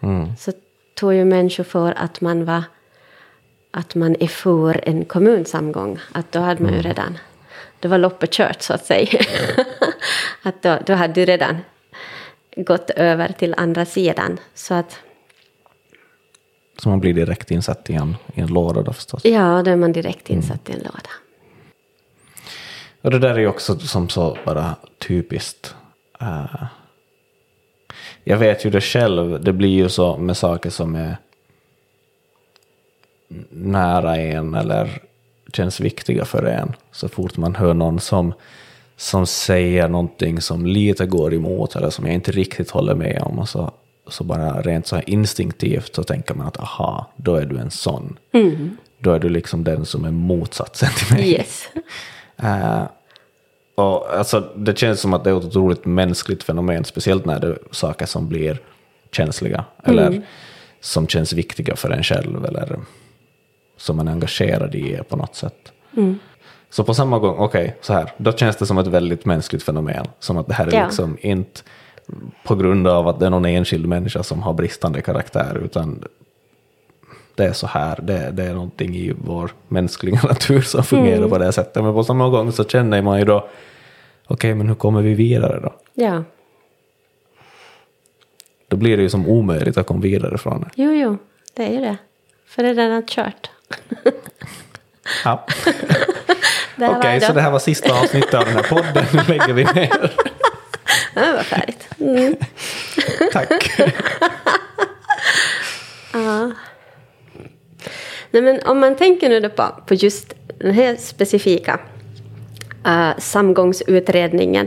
Mm. Så tog ju människor för att man var att man är för en kommunsamgång. Att då hade man ju mm. redan, då var loppet kört så att säga. att då, då hade du redan gått över till andra sidan. Så att så man blir direkt insatt i en, i en låda då förstås? Ja, då är man direkt insatt mm. i en låda. Och det där är ju också som så bara typiskt. Uh, jag vet ju det själv, det blir ju så med saker som är nära en eller känns viktiga för en. Så fort man hör någon som, som säger någonting som lite går emot eller som jag inte riktigt håller med om och så, så bara rent så här instinktivt så tänker man att aha, då är du en sån. Mm. Då är du liksom den som är motsatsen till mig. Yes. uh, och alltså, det känns som att det är ett otroligt mänskligt fenomen, speciellt när det är saker som blir känsliga mm. eller som känns viktiga för en själv eller som man är engagerad i på något sätt. Mm. Så på samma gång, okej, okay, så här, då känns det som ett väldigt mänskligt fenomen. Som att det här är ja. liksom inte på grund av att det är någon enskild människa som har bristande karaktär, utan det är så här, det, det är någonting i vår mänskliga natur som fungerar mm. på det sättet. Men på samma gång så känner man ju då, okej, okay, men hur kommer vi vidare då? Ja. Då blir det ju som omöjligt att komma vidare från det. Jo, jo, det är ju det. För det är redan kört. ja. Okej, okay, så det här var sista avsnittet av den här podden. Nu lägger vi ner. Det var färdigt. Mm. Tack. ja. Nej, men om man tänker nu på, på just den här specifika uh, samgångsutredningen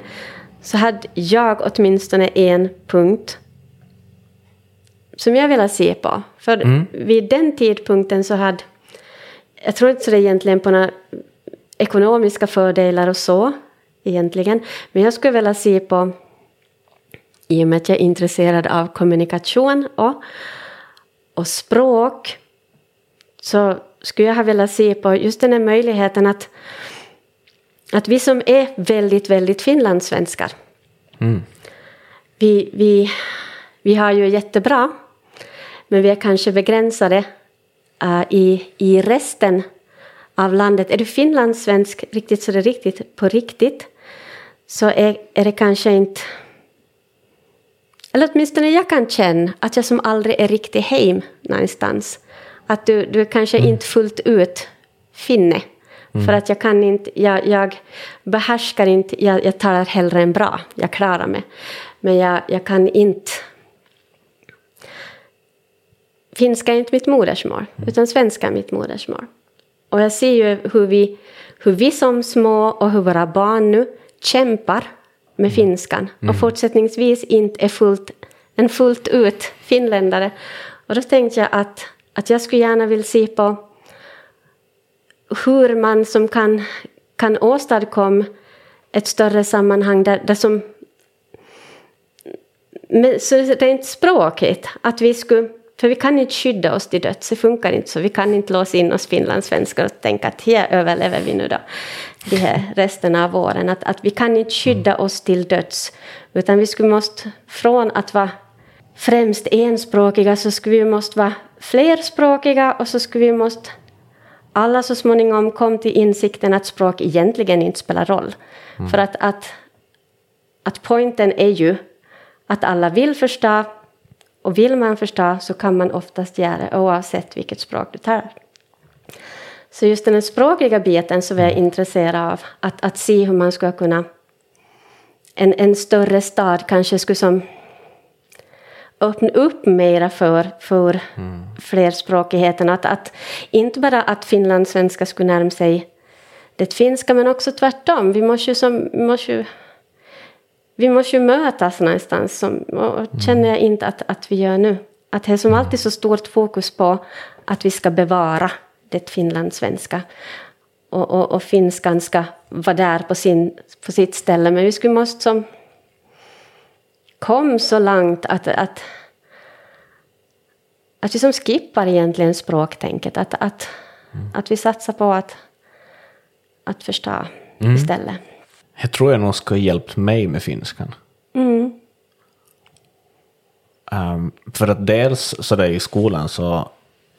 så hade jag åtminstone en punkt som jag ville se på. För mm. vid den tidpunkten så hade jag tror inte så det egentligen på några ekonomiska fördelar och så egentligen. Men jag skulle vilja se på, i och med att jag är intresserad av kommunikation och, och språk, så skulle jag ha velat se på just den här möjligheten att, att vi som är väldigt, väldigt finlandssvenskar, mm. vi, vi, vi har ju jättebra, men vi är kanske begränsade uh, i, i resten av landet. Är du finlandssvensk riktigt så det är riktigt på riktigt så är, är det kanske inte eller åtminstone jag kan känna att jag som aldrig är riktigt hem någonstans. Att du, du kanske mm. inte fullt ut finne. Mm. För att jag kan inte, jag, jag behärskar inte, jag, jag talar hellre än bra, jag klarar mig. Men jag, jag kan inte finska är inte mitt modersmål, utan svenska är mitt modersmål. Och jag ser ju hur vi, hur vi som små och hur våra barn nu kämpar med mm. finskan och mm. fortsättningsvis inte är fullt, en fullt ut finländare. Och då tänkte jag att, att jag skulle gärna vilja se på hur man som kan, kan åstadkomma ett större sammanhang där, där som men, så rent språkigt, att vi skulle för vi kan inte skydda oss till döds, det funkar inte så. Vi kan inte låsa in oss finlandssvenskar och tänka att här överlever vi nu då de här resten av åren. Att, att vi kan inte skydda oss till döds. Utan vi skulle måste, från att vara främst enspråkiga så skulle vi måste vara flerspråkiga och så skulle vi måste alla så småningom kom till insikten att språk egentligen inte spelar roll. Mm. För att, att, att poängen är ju att alla vill förstå och vill man förstå så kan man oftast göra det oavsett vilket språk du tar. Så just den språkliga biten så är jag intresserad av att, att se hur man ska kunna... En, en större stad kanske skulle som... öppna upp mera för, för flerspråkigheten. Att, att inte bara att finlandssvenska skulle närma sig det finska men också tvärtom. Vi måste ju, som, vi måste ju, vi måste ju mötas någonstans som, och känner jag inte att, att vi gör nu. Att det är som alltid så stort fokus på att vi ska bevara det finlandssvenska. Och, och, och finskan ska vara där på, sin, på sitt ställe. Men vi skulle måste som kom så långt att, att, att vi som skippar egentligen språktänket. Att, att, mm. att vi satsar på att, att förstå mm. istället. Jag tror jag nog skulle ha hjälpt mig med finskan. Mm. Um, för att dels så där i skolan så,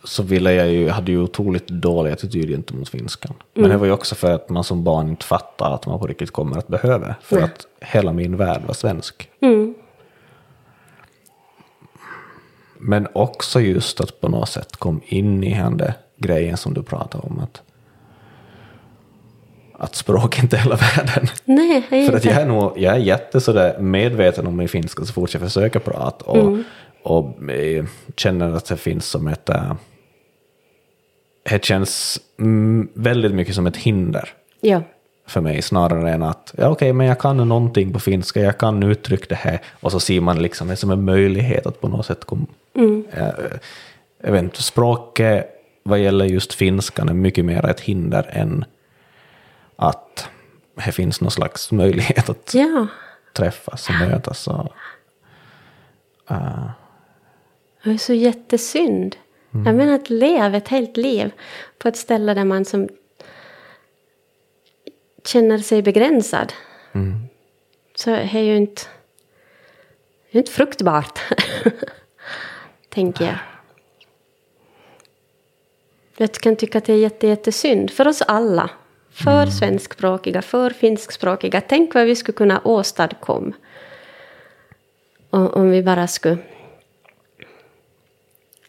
så ville jag ju, hade ju otroligt dålig attityd gentemot finskan. Men mm. det var ju också för att man som barn inte fattar att man på riktigt kommer att behöva. För Nej. att hela min värld var svensk. Mm. Men också just att på något sätt kom in i den grejen som du pratade om. Att, att språk inte är hela världen. Nej, jag För att jag är, nog, jag är jätte sådär medveten om min finska så fort jag försöker prata. Och, mm. och eh, känner att det finns som ett... Äh, det känns mm, väldigt mycket som ett hinder. Ja för mig snarare än att ja, okej, okay, men jag kan någonting på finska, jag kan uttrycka det här och så ser man liksom det som en möjlighet att på något sätt komma... Mm. Jag, jag vet inte, språket vad gäller just finskan är mycket mer ett hinder än att det finns någon slags möjlighet att ja. träffas och mötas. Och, uh. Det är så jättesynd. Mm. Jag menar att leva ett helt liv på ett ställe där man som känner sig begränsad. Mm. Så är ju inte, är inte fruktbart. Tänker jag. Jag kan tycka att det är jätte, jättesynd för oss alla. För mm. svenskspråkiga, för finskspråkiga. Tänk vad vi skulle kunna åstadkomma. Om vi bara skulle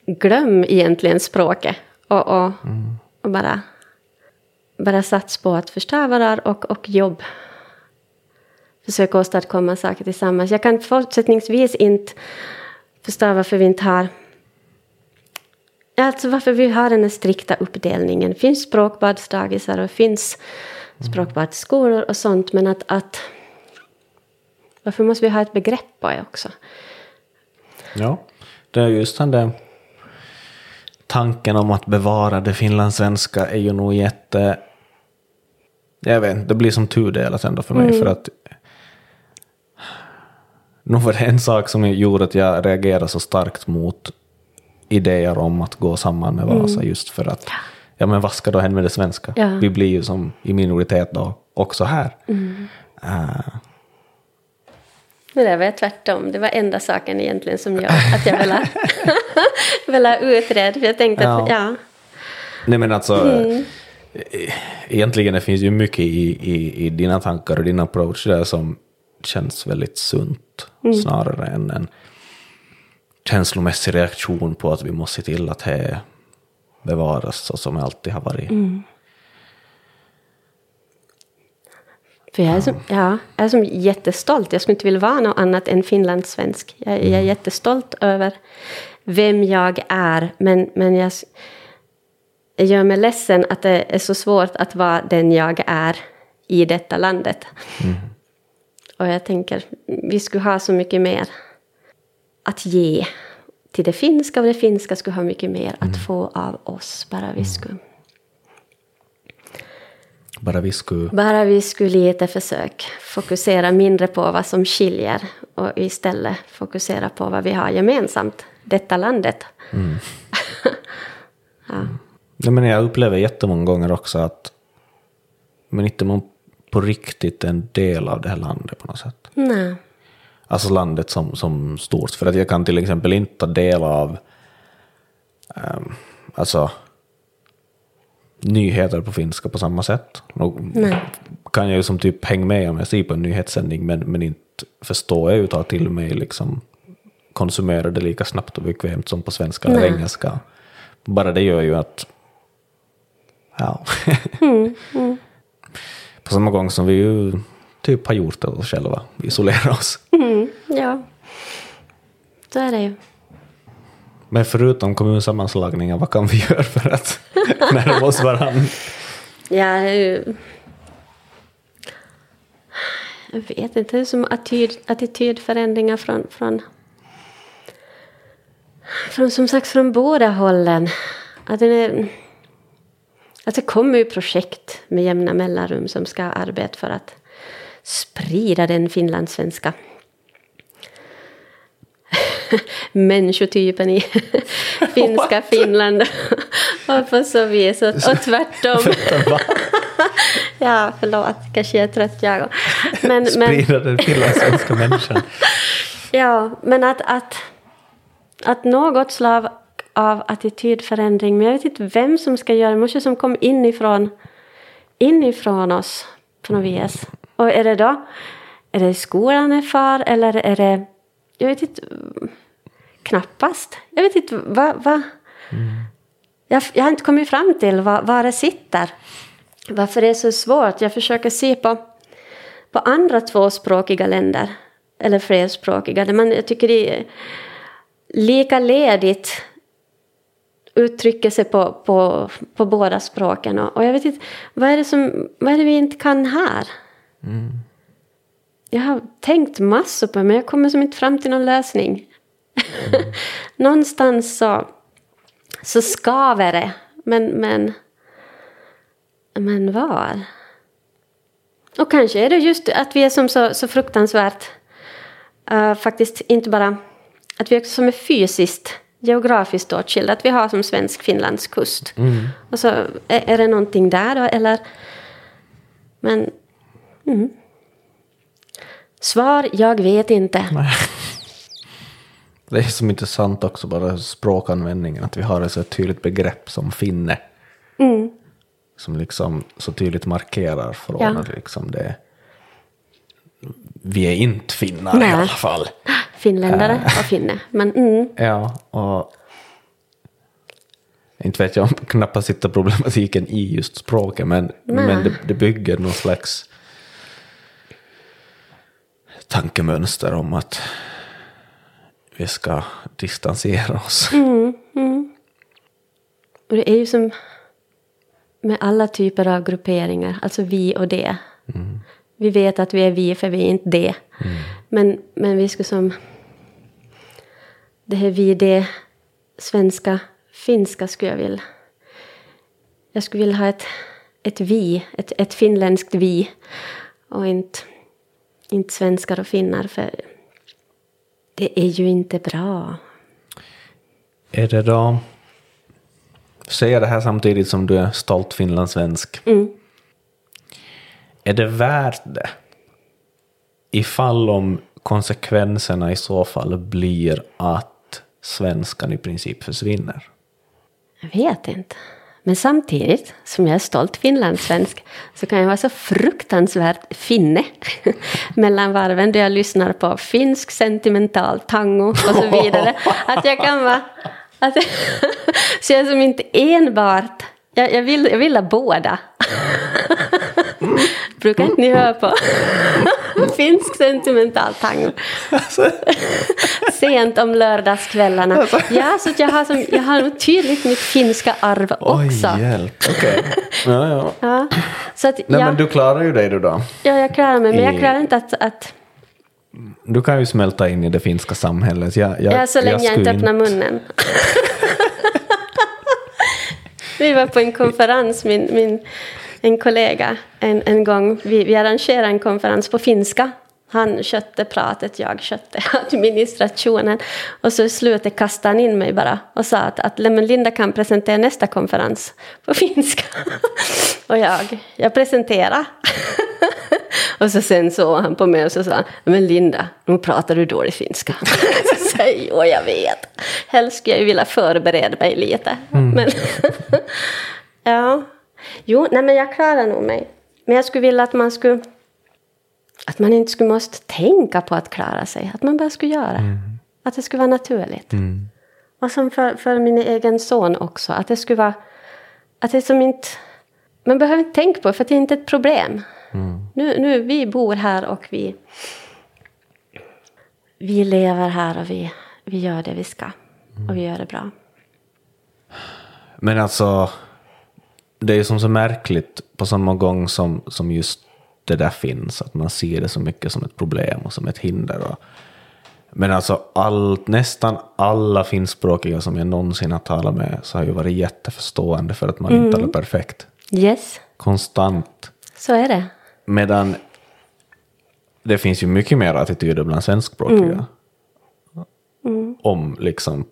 glömma egentligen språket. Och, och, mm. och bara bara sats på att förstå varandra och, och jobb. Försöka åstadkomma saker tillsammans. Jag kan fortsättningsvis inte förstå varför vi inte har Alltså varför vi har den här strikta uppdelningen. Finns språkbadsdagisar och finns språkbadsskolor och sånt. Men att, att varför måste vi ha ett begrepp på det också? Ja, det är just den där tanken om att bevara det finlandssvenska är ju nog jätte... Jag vet inte, det blir som tudelat ändå för mig. Mm. För att nog var det en sak som gjorde att jag reagerade så starkt mot idéer om att gå samman med Vasa mm. just för att ja men vad ska då hända med det svenska? Ja. Vi blir ju som i minoritet då också här. Mm. Uh, men det var tvärtom. Det var enda saken egentligen som gör att jag ville, ville utreda. För jag tänkte ja. att, ja. Nej men alltså, mm. egentligen det finns ju mycket i, i, i dina tankar och din approach där som känns väldigt sunt. Mm. Snarare än en känslomässig reaktion på att vi måste se till att det bevaras så som det alltid har varit. Mm. För jag är, som, ja, jag är som jättestolt. Jag skulle inte vilja vara något annat än finlandssvensk. Jag, jag är mm. jättestolt över vem jag är. Men, men jag, jag gör mig ledsen att det är så svårt att vara den jag är i detta landet. Mm. Och jag tänker, vi skulle ha så mycket mer att ge till det finska och det finska skulle ha mycket mer mm. att få av oss. Bara vi mm. skulle bara vi skulle... Bara vi skulle lite försöka fokusera mindre på vad som skiljer och istället fokusera på vad vi har gemensamt, detta landet. Mm. ja. ja. men jag upplever jättemånga gånger också att men inte man på riktigt en del av det här landet på något sätt. Nej. Alltså landet som, som stort. För att jag kan till exempel inte ta del av um, alltså nyheter på finska på samma sätt. Nej. kan jag ju som typ hänga med om jag ser på en nyhetssändning men, men inte förstår jag ju ta till mig liksom konsumera det lika snabbt och bekvämt som på svenska eller engelska. Bara det gör ju att ja. mm, mm. På samma gång som vi ju typ har gjort det oss själva, vi isolerar oss. Mm, ja. Så är det ju. Men förutom kommunsammanslagningar, vad kan vi göra för att närma oss varandra? Ja, jag vet inte, det är som attityd, attitydförändringar från, från, från, som sagt, från båda hållen. Att det, är, att det kommer ju projekt med jämna mellanrum som ska arbeta för att sprida den finlandssvenska människotypen i finska Finland. Och på så vis och, och tvärtom. ja, förlåt, kanske jag är trött jag men, Sprida den finlandssvenska människan. ja, men att, att, att något slag av attitydförändring, men jag vet inte vem som ska göra det, måste som kom inifrån, inifrån oss på något vis. Och är det då, är det skolan är far eller är det, jag vet inte, knappast. Jag vet inte vad, Va? mm. jag, jag har inte kommit fram till vad, vad det sitter. Varför det är så svårt. Jag försöker se på, på andra tvåspråkiga länder, eller flerspråkiga, där man, jag tycker det är lika ledigt uttrycker sig på, på, på båda språken. Och, och, jag vet inte, vad är, det som, vad är det vi inte kan här? Mm. Jag har tänkt massor på det, men jag kommer som inte fram till någon lösning. Mm. Någonstans så, så skaver det, men, men, men var? Och kanske är det just att vi är som så, så fruktansvärt, uh, faktiskt inte bara att vi också som är fysiskt geografiskt åtskilda. Att vi har som svensk Finlands kust. Mm. Och så är, är, det någonting där då, eller? Men... Mm. Svar, jag vet inte. Det är som intressant också bara språkanvändningen, att vi har ett så tydligt begrepp som finne. Mm. Som liksom så tydligt markerar från ja. att liksom det vi är inte finnar Nej. i alla fall. Finländare äh. och finne. Men, mm. Ja, och inte vet jag om knappast hitta problematiken i just språket, men, men det, det bygger någon slags tankemönster om att vi ska distansera oss. Mm, mm. Och det är ju som med alla typer av grupperingar, alltså vi och det. Mm. Vi vet att vi är vi för vi är inte det. Mm. Men, men vi ska som... Det här vi, det svenska, finska skulle jag vilja... Jag skulle vilja ha ett, ett vi, ett, ett finländskt vi. Och inte, inte svenskar och finnar, för det är ju inte bra. Är det då... Säger det här samtidigt som du är stolt finlandssvensk. Mm. Är det värt det? Ifall om konsekvenserna i så fall blir att svenskan i princip försvinner? Jag vet inte. Men samtidigt som jag är stolt finlandssvensk så kan jag vara så fruktansvärt finne mellan varven då jag lyssnar på finsk sentimental tango och så vidare. Att jag kan vara... Att, så jag är som inte enbart... Jag, jag, vill, jag vill ha båda. Brukar inte ni höra på? Finsk sentimental tango. Alltså. Sent om lördagskvällarna. Alltså. Ja, så jag har, som, jag har tydligt mitt finska arv också. Oj, hjälp. Okay. Ja, ja. ja. Så att, Nej, ja. men du klarar ju dig du då. Ja, jag klarar mig, men jag klarar inte att, att du kan ju smälta in i det finska samhället. Jag, jag, ja, så länge jag, jag inte öppnar munnen. Vi var på en konferens, min, min en kollega en, en gång. Vi, vi arrangerade en konferens på finska. Han kötte pratet, jag kötte administrationen. Och så i slutet kastade han in mig bara och sa att, att Linda kan presentera nästa konferens på finska. och jag, jag presenterade. och så sen såg han på mig och så sa men Linda, nu pratar du dålig finska. så säger jag, jag vet. Helst skulle jag vilja förbereda mig lite. Mm. Men ja, Jo, nej men jag klarar nog mig. Men jag skulle vilja att man skulle... Att man inte skulle måste tänka på att klara sig. Att man bara skulle göra. Mm. Att det skulle vara naturligt. Mm. Och som för, för min egen son också. Att det skulle vara... Att det som inte... Man behöver inte tänka på det, för det är inte ett problem. Mm. Nu, nu, vi bor här och vi... Vi lever här och vi, vi gör det vi ska. Och vi gör det bra. Men alltså, det är ju som så märkligt på samma gång som, som just det där finns, att man ser det så mycket som ett problem och som ett hinder. Och, men alltså allt, nästan alla finskspråkiga som jag någonsin har talat med så har ju varit jätteförstående för att man inte talar perfekt. Yes, Konstant. så är det. Medan det finns ju mycket mer attityder bland svenskspråkiga. Om liksom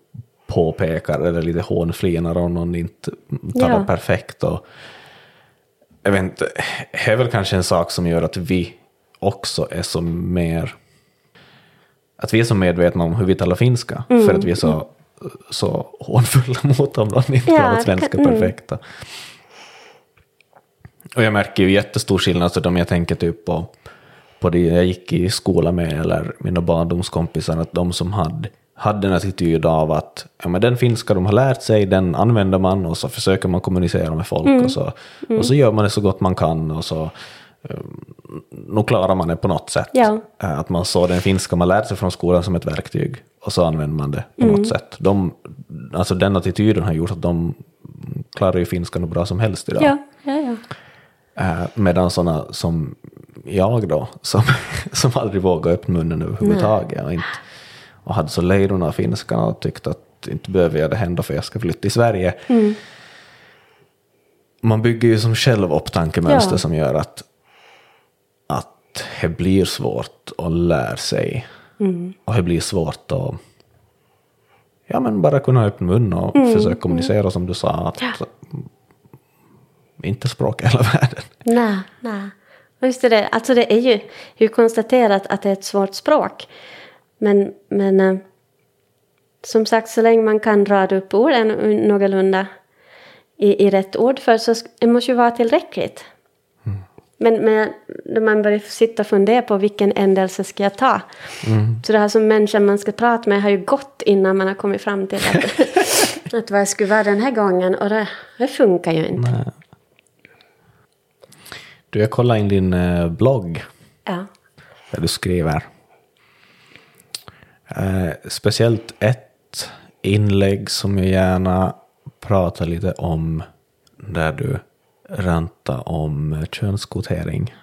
påpekar eller lite hånflinar om någon inte talar Ja. perfekt. Och, jag vet inte, det är väl kanske en sak som gör att vi också är så mer... Att vi är så medvetna om hur vi talar finska. För att vi är så, så hånfulla mot om de inte talar svenska mm. perfekta. Och jag märker ju jättestor skillnad, så om jag tänker typ på, på det jag gick i skola med, eller mina barndomskompisar, att de som hade, hade en attityd av att ja, men den finska de har lärt sig, den använder man och så försöker man kommunicera med folk Mm. och, så, och så gör man det så gott man kan och så um, nog klarar man det på något sätt. Ja. Eh, Att man såg den finska man lärde sig från skolan som ett verktyg och så använder man det på Mm. något sätt. De, alltså den attityden har gjort att de klarar ju finskan hur bra som helst idag. Ja, ja. Eh, medan sådana som jag då, som, som aldrig vågade öppna munnen överhuvudtaget och, inte, och hade så lejdorna av finskan och tyckte att inte behöver jag det hända för jag ska flytta till Sverige. Man bygger ju som själv upp tankemönster Ja. som gör att, att det blir svårt att lära sig. Och det blir svårt att ja, men bara kunna öppna mun och försöka kommunicera som du sa. Att, inte språk i hela världen. Nej, nej. Just det, alltså det är ju, ju konstaterat att det är ett svårt språk. Men, men eh, som sagt, så länge man kan rada upp orden någorlunda i, i rätt ord för så det måste ju vara tillräckligt. Men, men när man börjar sitta och fundera på vilken ändelse ska jag ta. Så det här som människan man ska prata med har ju gått innan man har kommit fram till att, att vad jag skulle vara den här gången. Och det, det funkar ju inte. Du, jag kollade in din eh, blogg Ja. där du skriver. Eh, speciellt ett inlägg som jag gärna pratar lite om där du rantar om könskvotering.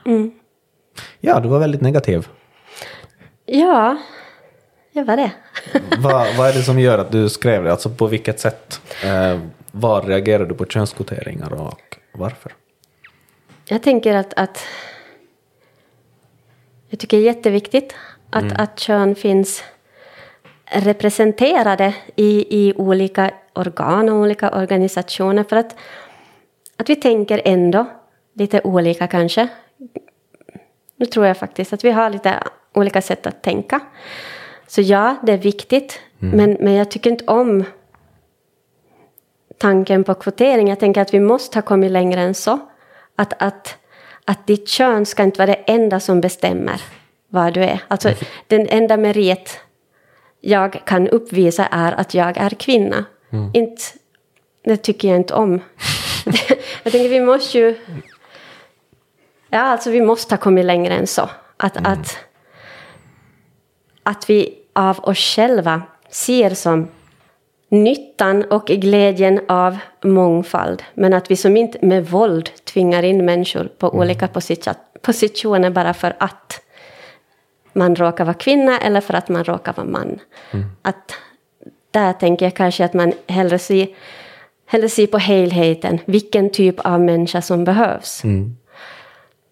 Ja, du var väldigt negativ. Ja, jag var det. vad, vad är det som gör att du skrev det? Alltså på vilket sätt? Eh, var reagerar du på könskvoteringar och varför? Jag tänker att, att jag tycker det är jätteviktigt att, att kön finns representerade i, i olika organ och olika organisationer. För att, att vi tänker ändå lite olika kanske. Nu tror jag faktiskt att vi har lite olika sätt att tänka. Så ja, det är viktigt. Men, men jag tycker inte om tanken på kvotering. Jag tänker att vi måste ha kommit längre än så. Att, att, att ditt kön ska inte vara det enda som bestämmer vad du är. Alltså den enda merit jag kan uppvisa är att jag är kvinna. Inte, det tycker jag inte om. jag tänker vi måste ju... Ja, alltså vi måste ha kommit längre än så. Att, att, att vi av oss själva ser som nyttan och glädjen av mångfald. Men att vi som inte med våld tvingar in människor på olika position- positioner bara för att man råkar vara kvinna eller för att man råkar vara man. Att där tänker jag kanske att man hellre ser, hellre ser på helheten, vilken typ av människa som behövs.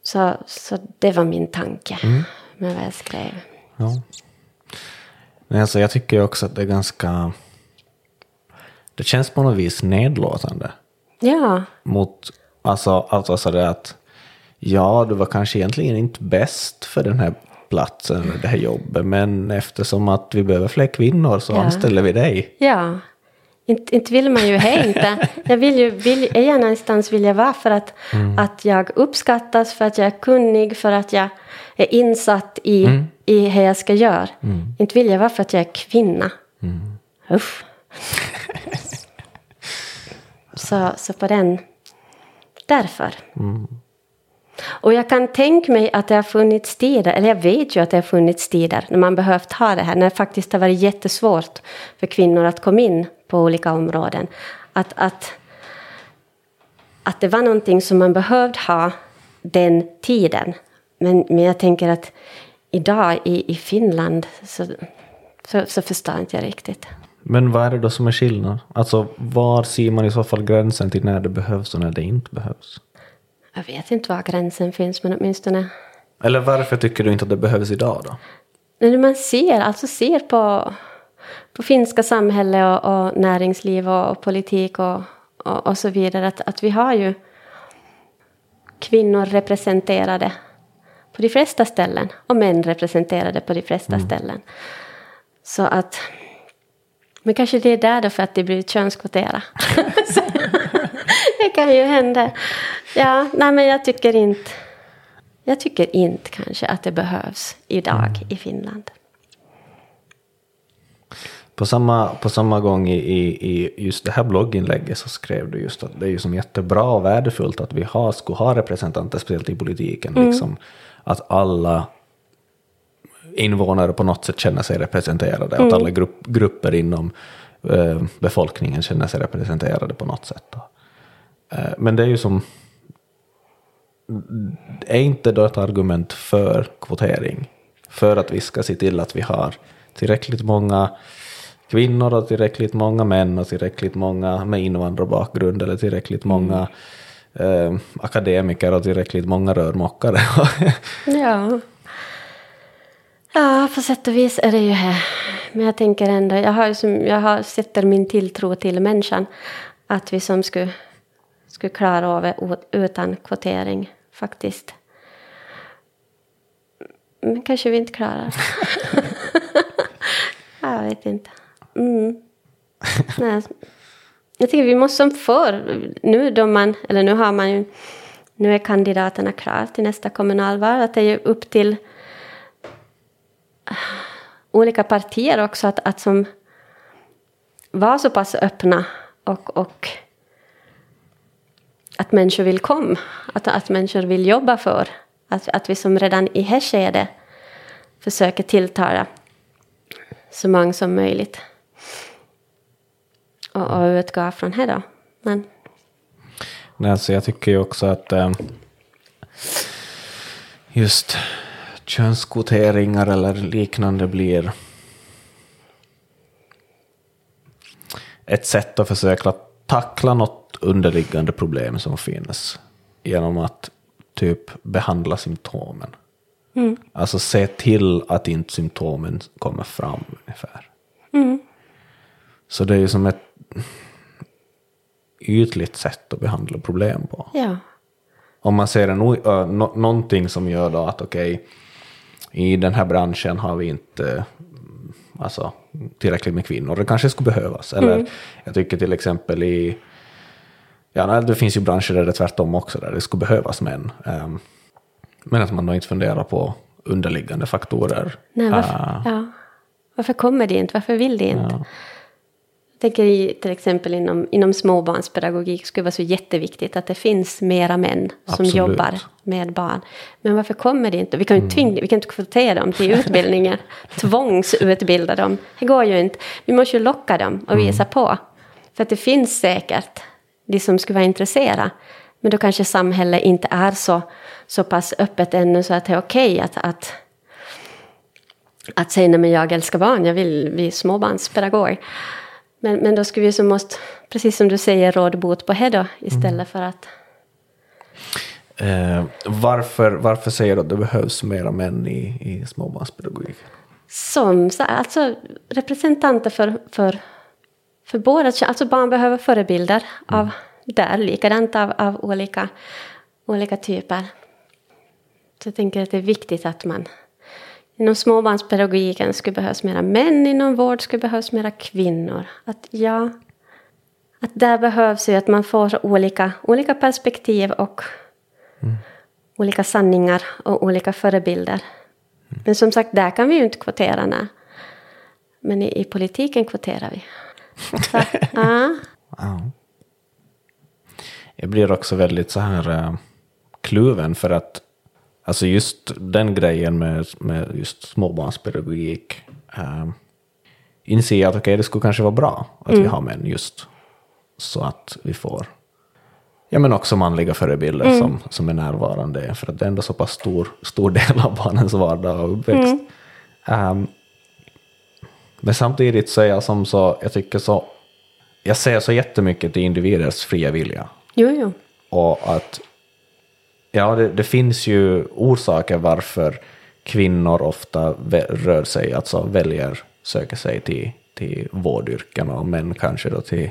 Så, så det var min tanke med vad jag skrev. Ja. Nej, alltså jag tycker också att det är ganska... Det känns på något vis nedlåtande Ja, mot... Alltså, alltså sådär att ja, du var kanske egentligen inte bäst för den här platsen eller det här jobbet, men eftersom att vi behöver fler kvinnor så Ja. anställer vi dig. Ja, inte, inte vill man ju här inte. Jag vill ju, vill, är jag någonstans vill jag vara för att, att jag uppskattas, för att jag är kunnig, för att jag är insatt i, i hur jag ska göra. Inte vill jag vara för att jag är kvinna. Usch. så, så på den, därför. Och jag kan tänka mig att det har funnits tider, eller jag vet ju att det har funnits tider när man behövt ha det här, när det faktiskt har varit jättesvårt för kvinnor att komma in på olika områden. Att, att, att det var någonting som man behövde ha den tiden. Men, men jag tänker att idag i, i Finland så, så, så förstår inte jag riktigt. Men vad är det då som är skillnad? Alltså var ser man i så fall gränsen till när det behövs och när det inte behövs? Jag vet inte var gränsen finns, men åtminstone... Eller varför tycker du inte att det behövs idag då? När man ser, alltså ser på, på finska samhälle och, och näringsliv och, och politik och, och, och, så vidare, att, att vi har ju kvinnor representerade på de flesta ställen och män representerade på de flesta mm. ställen. Så att... Men kanske det är där då för att det blir könskvoterat. det kan ju hända. Ja, nej men jag tycker inte... Jag tycker inte kanske att det behövs idag mm. i Finland. På samma, på samma gång i, i, just det här blogginlägget så skrev du just att det är ju som jättebra och värdefullt att vi har, skulle ha representanter, speciellt i politiken, mm. liksom, att alla invånare på något sätt känner sig representerade, mm. att alla grupp, grupper inom eh, befolkningen känner sig representerade på något sätt. Eh, men det är ju som är inte då ett argument för kvotering? För att vi ska se till att vi har tillräckligt många kvinnor och tillräckligt många män och tillräckligt många med invandrarbakgrund eller tillräckligt mm. många eh, akademiker och tillräckligt många rörmokare. ja. Ja, på sätt och vis är det ju här. Men jag tänker ändå, jag, har, som, jag har, sätter min tilltro till människan. Att vi som skulle, skulle klara av det utan kvotering faktiskt. Men kanske vi inte klarar. jag vet inte. Mm. Nej. Jag tycker vi måste som förr, nu då man, eller nu har man ju, nu är kandidaterna klara till nästa kommunalval, att det är ju upp till olika partier också att, att som var så pass öppna och, och att människor vill komma, att, att människor vill jobba för. Att, att vi som redan i här skedet försöker tilltala så många som möjligt. Och, och utgå från här då. Men. Nej, alltså jag tycker ju också att eh, just könskvoteringar eller liknande blir ett sätt att försöka tackla något underliggande problem som finns genom att typ behandla symptomen. Mm. Alltså se till att inte symptomen kommer fram ungefär. Mm. Så det är ju som ett ytligt sätt att behandla problem på. Ja. Om man ser en, uh, no, någonting som gör då att okej, okay, i den här branschen har vi inte alltså, tillräckligt med kvinnor, det kanske skulle behövas. Eller mm. jag tycker till exempel i Ja, det finns ju branscher där det är tvärtom också, där det skulle behövas män. Um, men att man då inte funderar på underliggande faktorer. Nej, varför, uh, ja. varför kommer det inte? Varför vill det inte? Ja. Tänker i, till exempel inom, inom småbarnspedagogik skulle vara så jätteviktigt att det finns mera män som Absolut. jobbar med barn. Men varför kommer det inte? Vi kan ju mm. tvinga, vi kan inte kvotera dem till utbildningar, tvångsutbilda dem. Det går ju inte. Vi måste ju locka dem och visa mm. på. För att det finns säkert de som skulle vara intresserade. Men då kanske samhället inte är så, så pass öppet ännu så att det är okej okay att, att, att säga nej men jag älskar barn, jag vill bli småbarnspedagog. Men, men då skulle vi så måste, precis som du säger, råd bot på det då istället mm. för att... Eh, varför, varför säger du att det behövs mera män i, i småbarnspedagogik? Som alltså representanter för, för för båda alltså barn behöver förebilder mm. av där, likadant av, av olika, olika typer. Så jag tänker att det är viktigt att man Inom småbarnspedagogiken skulle behövas mera män, inom vård skulle behövas mera kvinnor. Att ja, att där behövs ju att man får olika, olika perspektiv och mm. olika sanningar och olika förebilder. Mm. Men som sagt, där kan vi ju inte kvotera. Nej. Men i, i politiken kvoterar vi. Så, ja. Jag blir också väldigt så här äh, kluven för att alltså just den grejen med, med just småbarnspedagogik äh, inser jag att okay, det skulle kanske vara bra att Mm. vi har män just så att vi får ja, men också manliga förebilder Mm. som, som är närvarande för att det är ändå så pass stor, stor del av barnens vardag och uppväxt. Mm. Ehm, men samtidigt så är jag som så, jag tycker så, jag ser så jättemycket till individers fria vilja. Jo, jo. Och att, ja det, det finns ju orsaker varför kvinnor ofta rör sig, alltså väljer, söker sig till, till vårdyrken och män kanske då till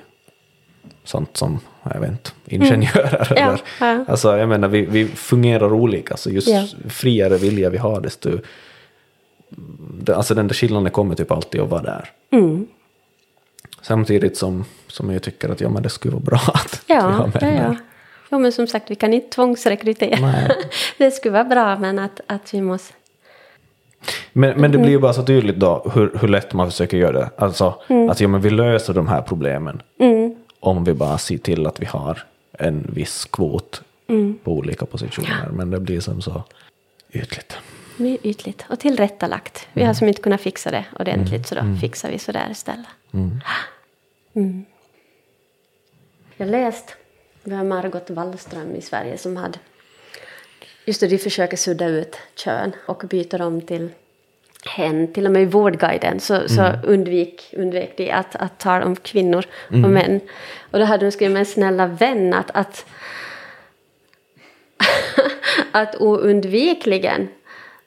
sånt som, jag vet inte, ingenjörer. Mm. Ja, Eller, ja. Alltså jag menar, vi, vi fungerar olika, så just Ja. friare vilja vi har, desto, alltså den där skillnaden kommer typ alltid att vara där. Mm. Samtidigt som, som jag tycker att ja, men det skulle vara bra att vi Ja, har ja, män ja. Jo, men som sagt, vi kan inte tvångsrekrytera. Nej. det skulle vara bra, men att, att vi måste... Men, men det blir ju bara så tydligt då hur, hur lätt man försöker göra det. Alltså att ja, men vi löser de här problemen om vi bara ser till att vi har en viss kvot på olika positioner. Men det blir som så ytligt. Är ytligt och tillrättalagt. Vi har som inte kunnat fixa det ordentligt, så då fixar vi så där istället. Mm. Jag läste, vi har Margot Wallström i Sverige som hade, just det, de försöker sudda ut kön och byter om till hen, till och med i Vårdguiden så, så undvik, undvek de att, att tala om kvinnor och män. Och då hade de skrivit med en snälla vän att, att att oundvikligen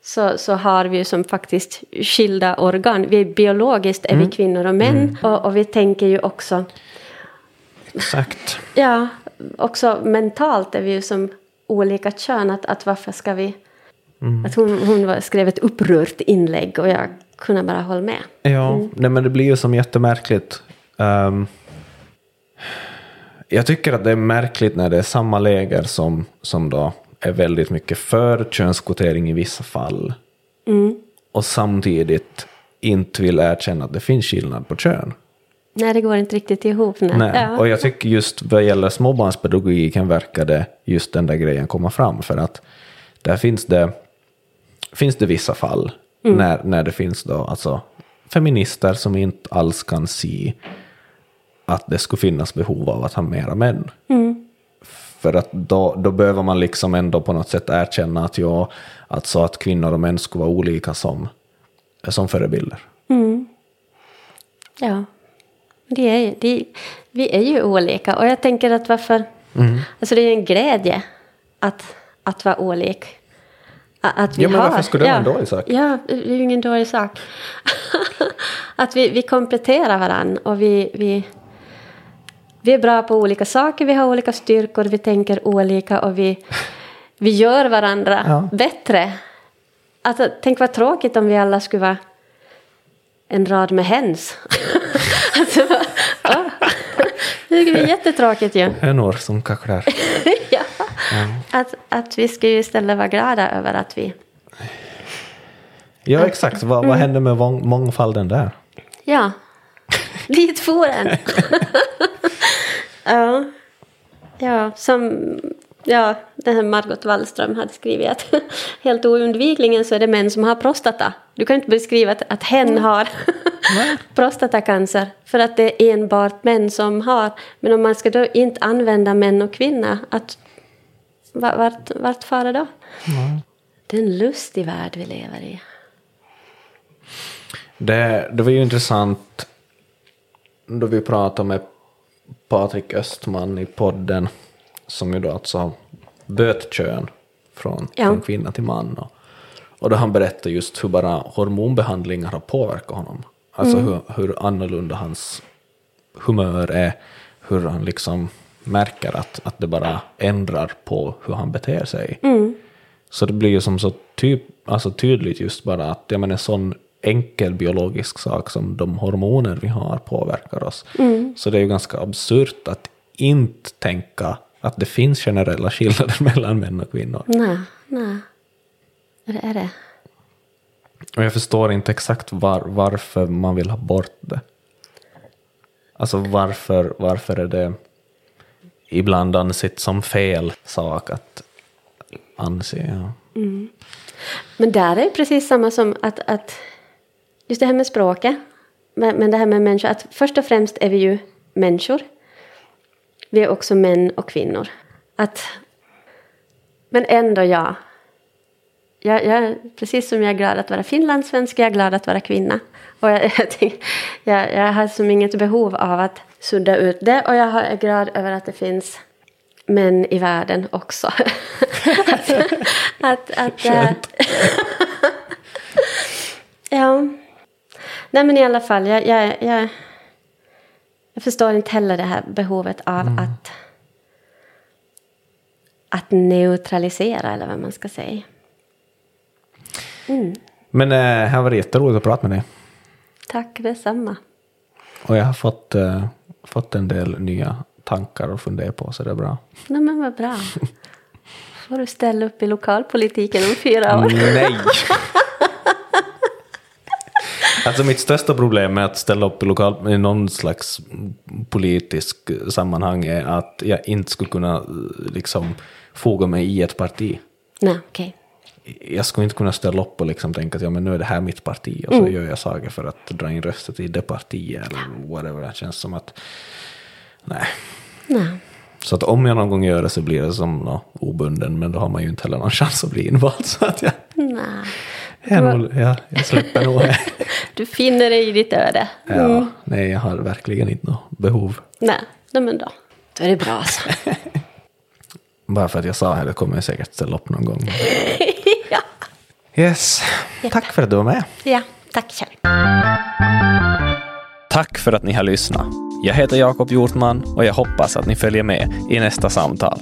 så, så har vi ju som faktiskt skilda organ. Vi biologiskt är vi kvinnor och män och, och vi tänker ju också, Exakt. ja, också mentalt är vi ju som olika kön. Att, att varför ska vi... Att hon, hon skrev ett upprört inlägg och jag kunde bara hålla med. Ja, nej, men det blir ju som jättemärkligt. Ehm, jag tycker att det är märkligt när det är samma läger som, som då är väldigt mycket för könskvotering i vissa fall. Och samtidigt inte vill erkänna att det finns skillnad på kön. Nej, det går inte riktigt ihop. Nej. Nej. Ja. Och jag tycker just vad gäller småbarnspedagogiken verkar det just den där grejen komma fram. För att där finns det, finns det vissa fall när, när det finns då alltså feminister som inte alls kan se att det skulle finnas behov av att ha mera män. För att då, då behöver man liksom ändå på något sätt erkänna att, ja, alltså att kvinnor och män skulle vara olika som, som förebilder. Ja, det är, det, vi är ju olika och jag tänker att varför... Alltså det är en glädje att, att vara olik. Att vi Ja, men har, varför skulle det vara en dålig sak? Ja, det är ju ingen dålig sak. att vi, vi kompletterar varandra och vi, vi, vi är bra på olika saker, vi har olika styrkor, vi tänker olika och vi, vi gör varandra Ja. bättre. Alltså, tänk vad tråkigt om vi alla skulle vara en rad med hens. alltså, ja. Det bli jättetråkigt ju. Hönor som kacklar. ja. Att, att vi skulle istället vara glada över att vi... Ja, exakt. Vad, vad hände med mång- mångfalden där? Ja, dit for den. ja. ja, som ja, den här Margot Wallström hade skrivit att helt oundvikligen så är det män som har prostata. Du kan inte beskriva att, att hen har prostatacancer för att det är enbart män som har. Men om man ska då inte använda män och kvinnor, att, va- vart, vart far det då? Det är en lustig värld vi lever i. Det, det var ju intressant då vi pratade med Patrik Östman i podden som ju då alltså böt kön från, Ja. från kvinna till man. Och, och då han berättade just hur bara hormonbehandlingar har påverkat honom. Alltså hur, hur annorlunda hans humör är, hur han liksom märker att, att det bara ändrar på hur han beter sig. Så det blir ju som så typ, alltså tydligt just bara att ja, men en sån enkel biologisk sak som de hormoner vi har påverkar oss. Så det är ju ganska absurt att inte tänka att det finns generella skillnader mellan män och kvinnor. Nej, nej. Det är det. Och jag förstår inte exakt var, varför man vill ha bort det. Alltså varför, varför är det ibland ansett som fel sak att, anse. Ja. Men där är det precis samma som att, att just det här med språket, men, men det här med människor, att först och främst är vi ju människor. Vi är också män och kvinnor. Att, men ändå ja. Jag, jag, precis som jag är glad att vara finlandssvensk, jag är glad att vara kvinna. Och jag, jag, jag, har som inget behov av att sudda ut det och jag är glad över att det finns män i världen också. att, att, att, äh, ja. Nej men i alla fall, jag, jag, jag, jag förstår inte heller det här behovet av Mm. att, att neutralisera eller vad man ska säga. Men eh, det har varit jätteroligt att prata med dig. Tack detsamma. Och jag har fått, eh, fått en del nya tankar att fundera på, så det är bra. Nej men vad bra. Får du ställa upp i lokalpolitiken om fyra år? Nej! Alltså mitt största problem med att ställa upp i, lokal, i någon slags politisk sammanhang är att jag inte skulle kunna liksom foga mig i ett parti. Nej, okej. Jag skulle inte kunna ställa upp och liksom tänka att ja, men nu är det här mitt parti och så gör jag saker för att dra in röster till det partiet eller whatever. Det känns som att nej. Nej. Så att om jag någon gång gör det så blir det som nå, obunden men då har man ju inte heller någon chans att bli invald. Så att jag, Nej. Jag, nog, jag, jag släpper nog. Du finner dig i ditt öde. Ja, nej, jag har verkligen inte något behov. Nej, nej men då. Då är det bra alltså. Bara för att jag sa det kommer jag säkert ställa upp någon gång. ja. Yes, tack för att du var med. ja, tack Kjell. Tack för att ni har lyssnat. Jag heter Jakob Hjortman och jag hoppas att ni följer med i nästa samtal.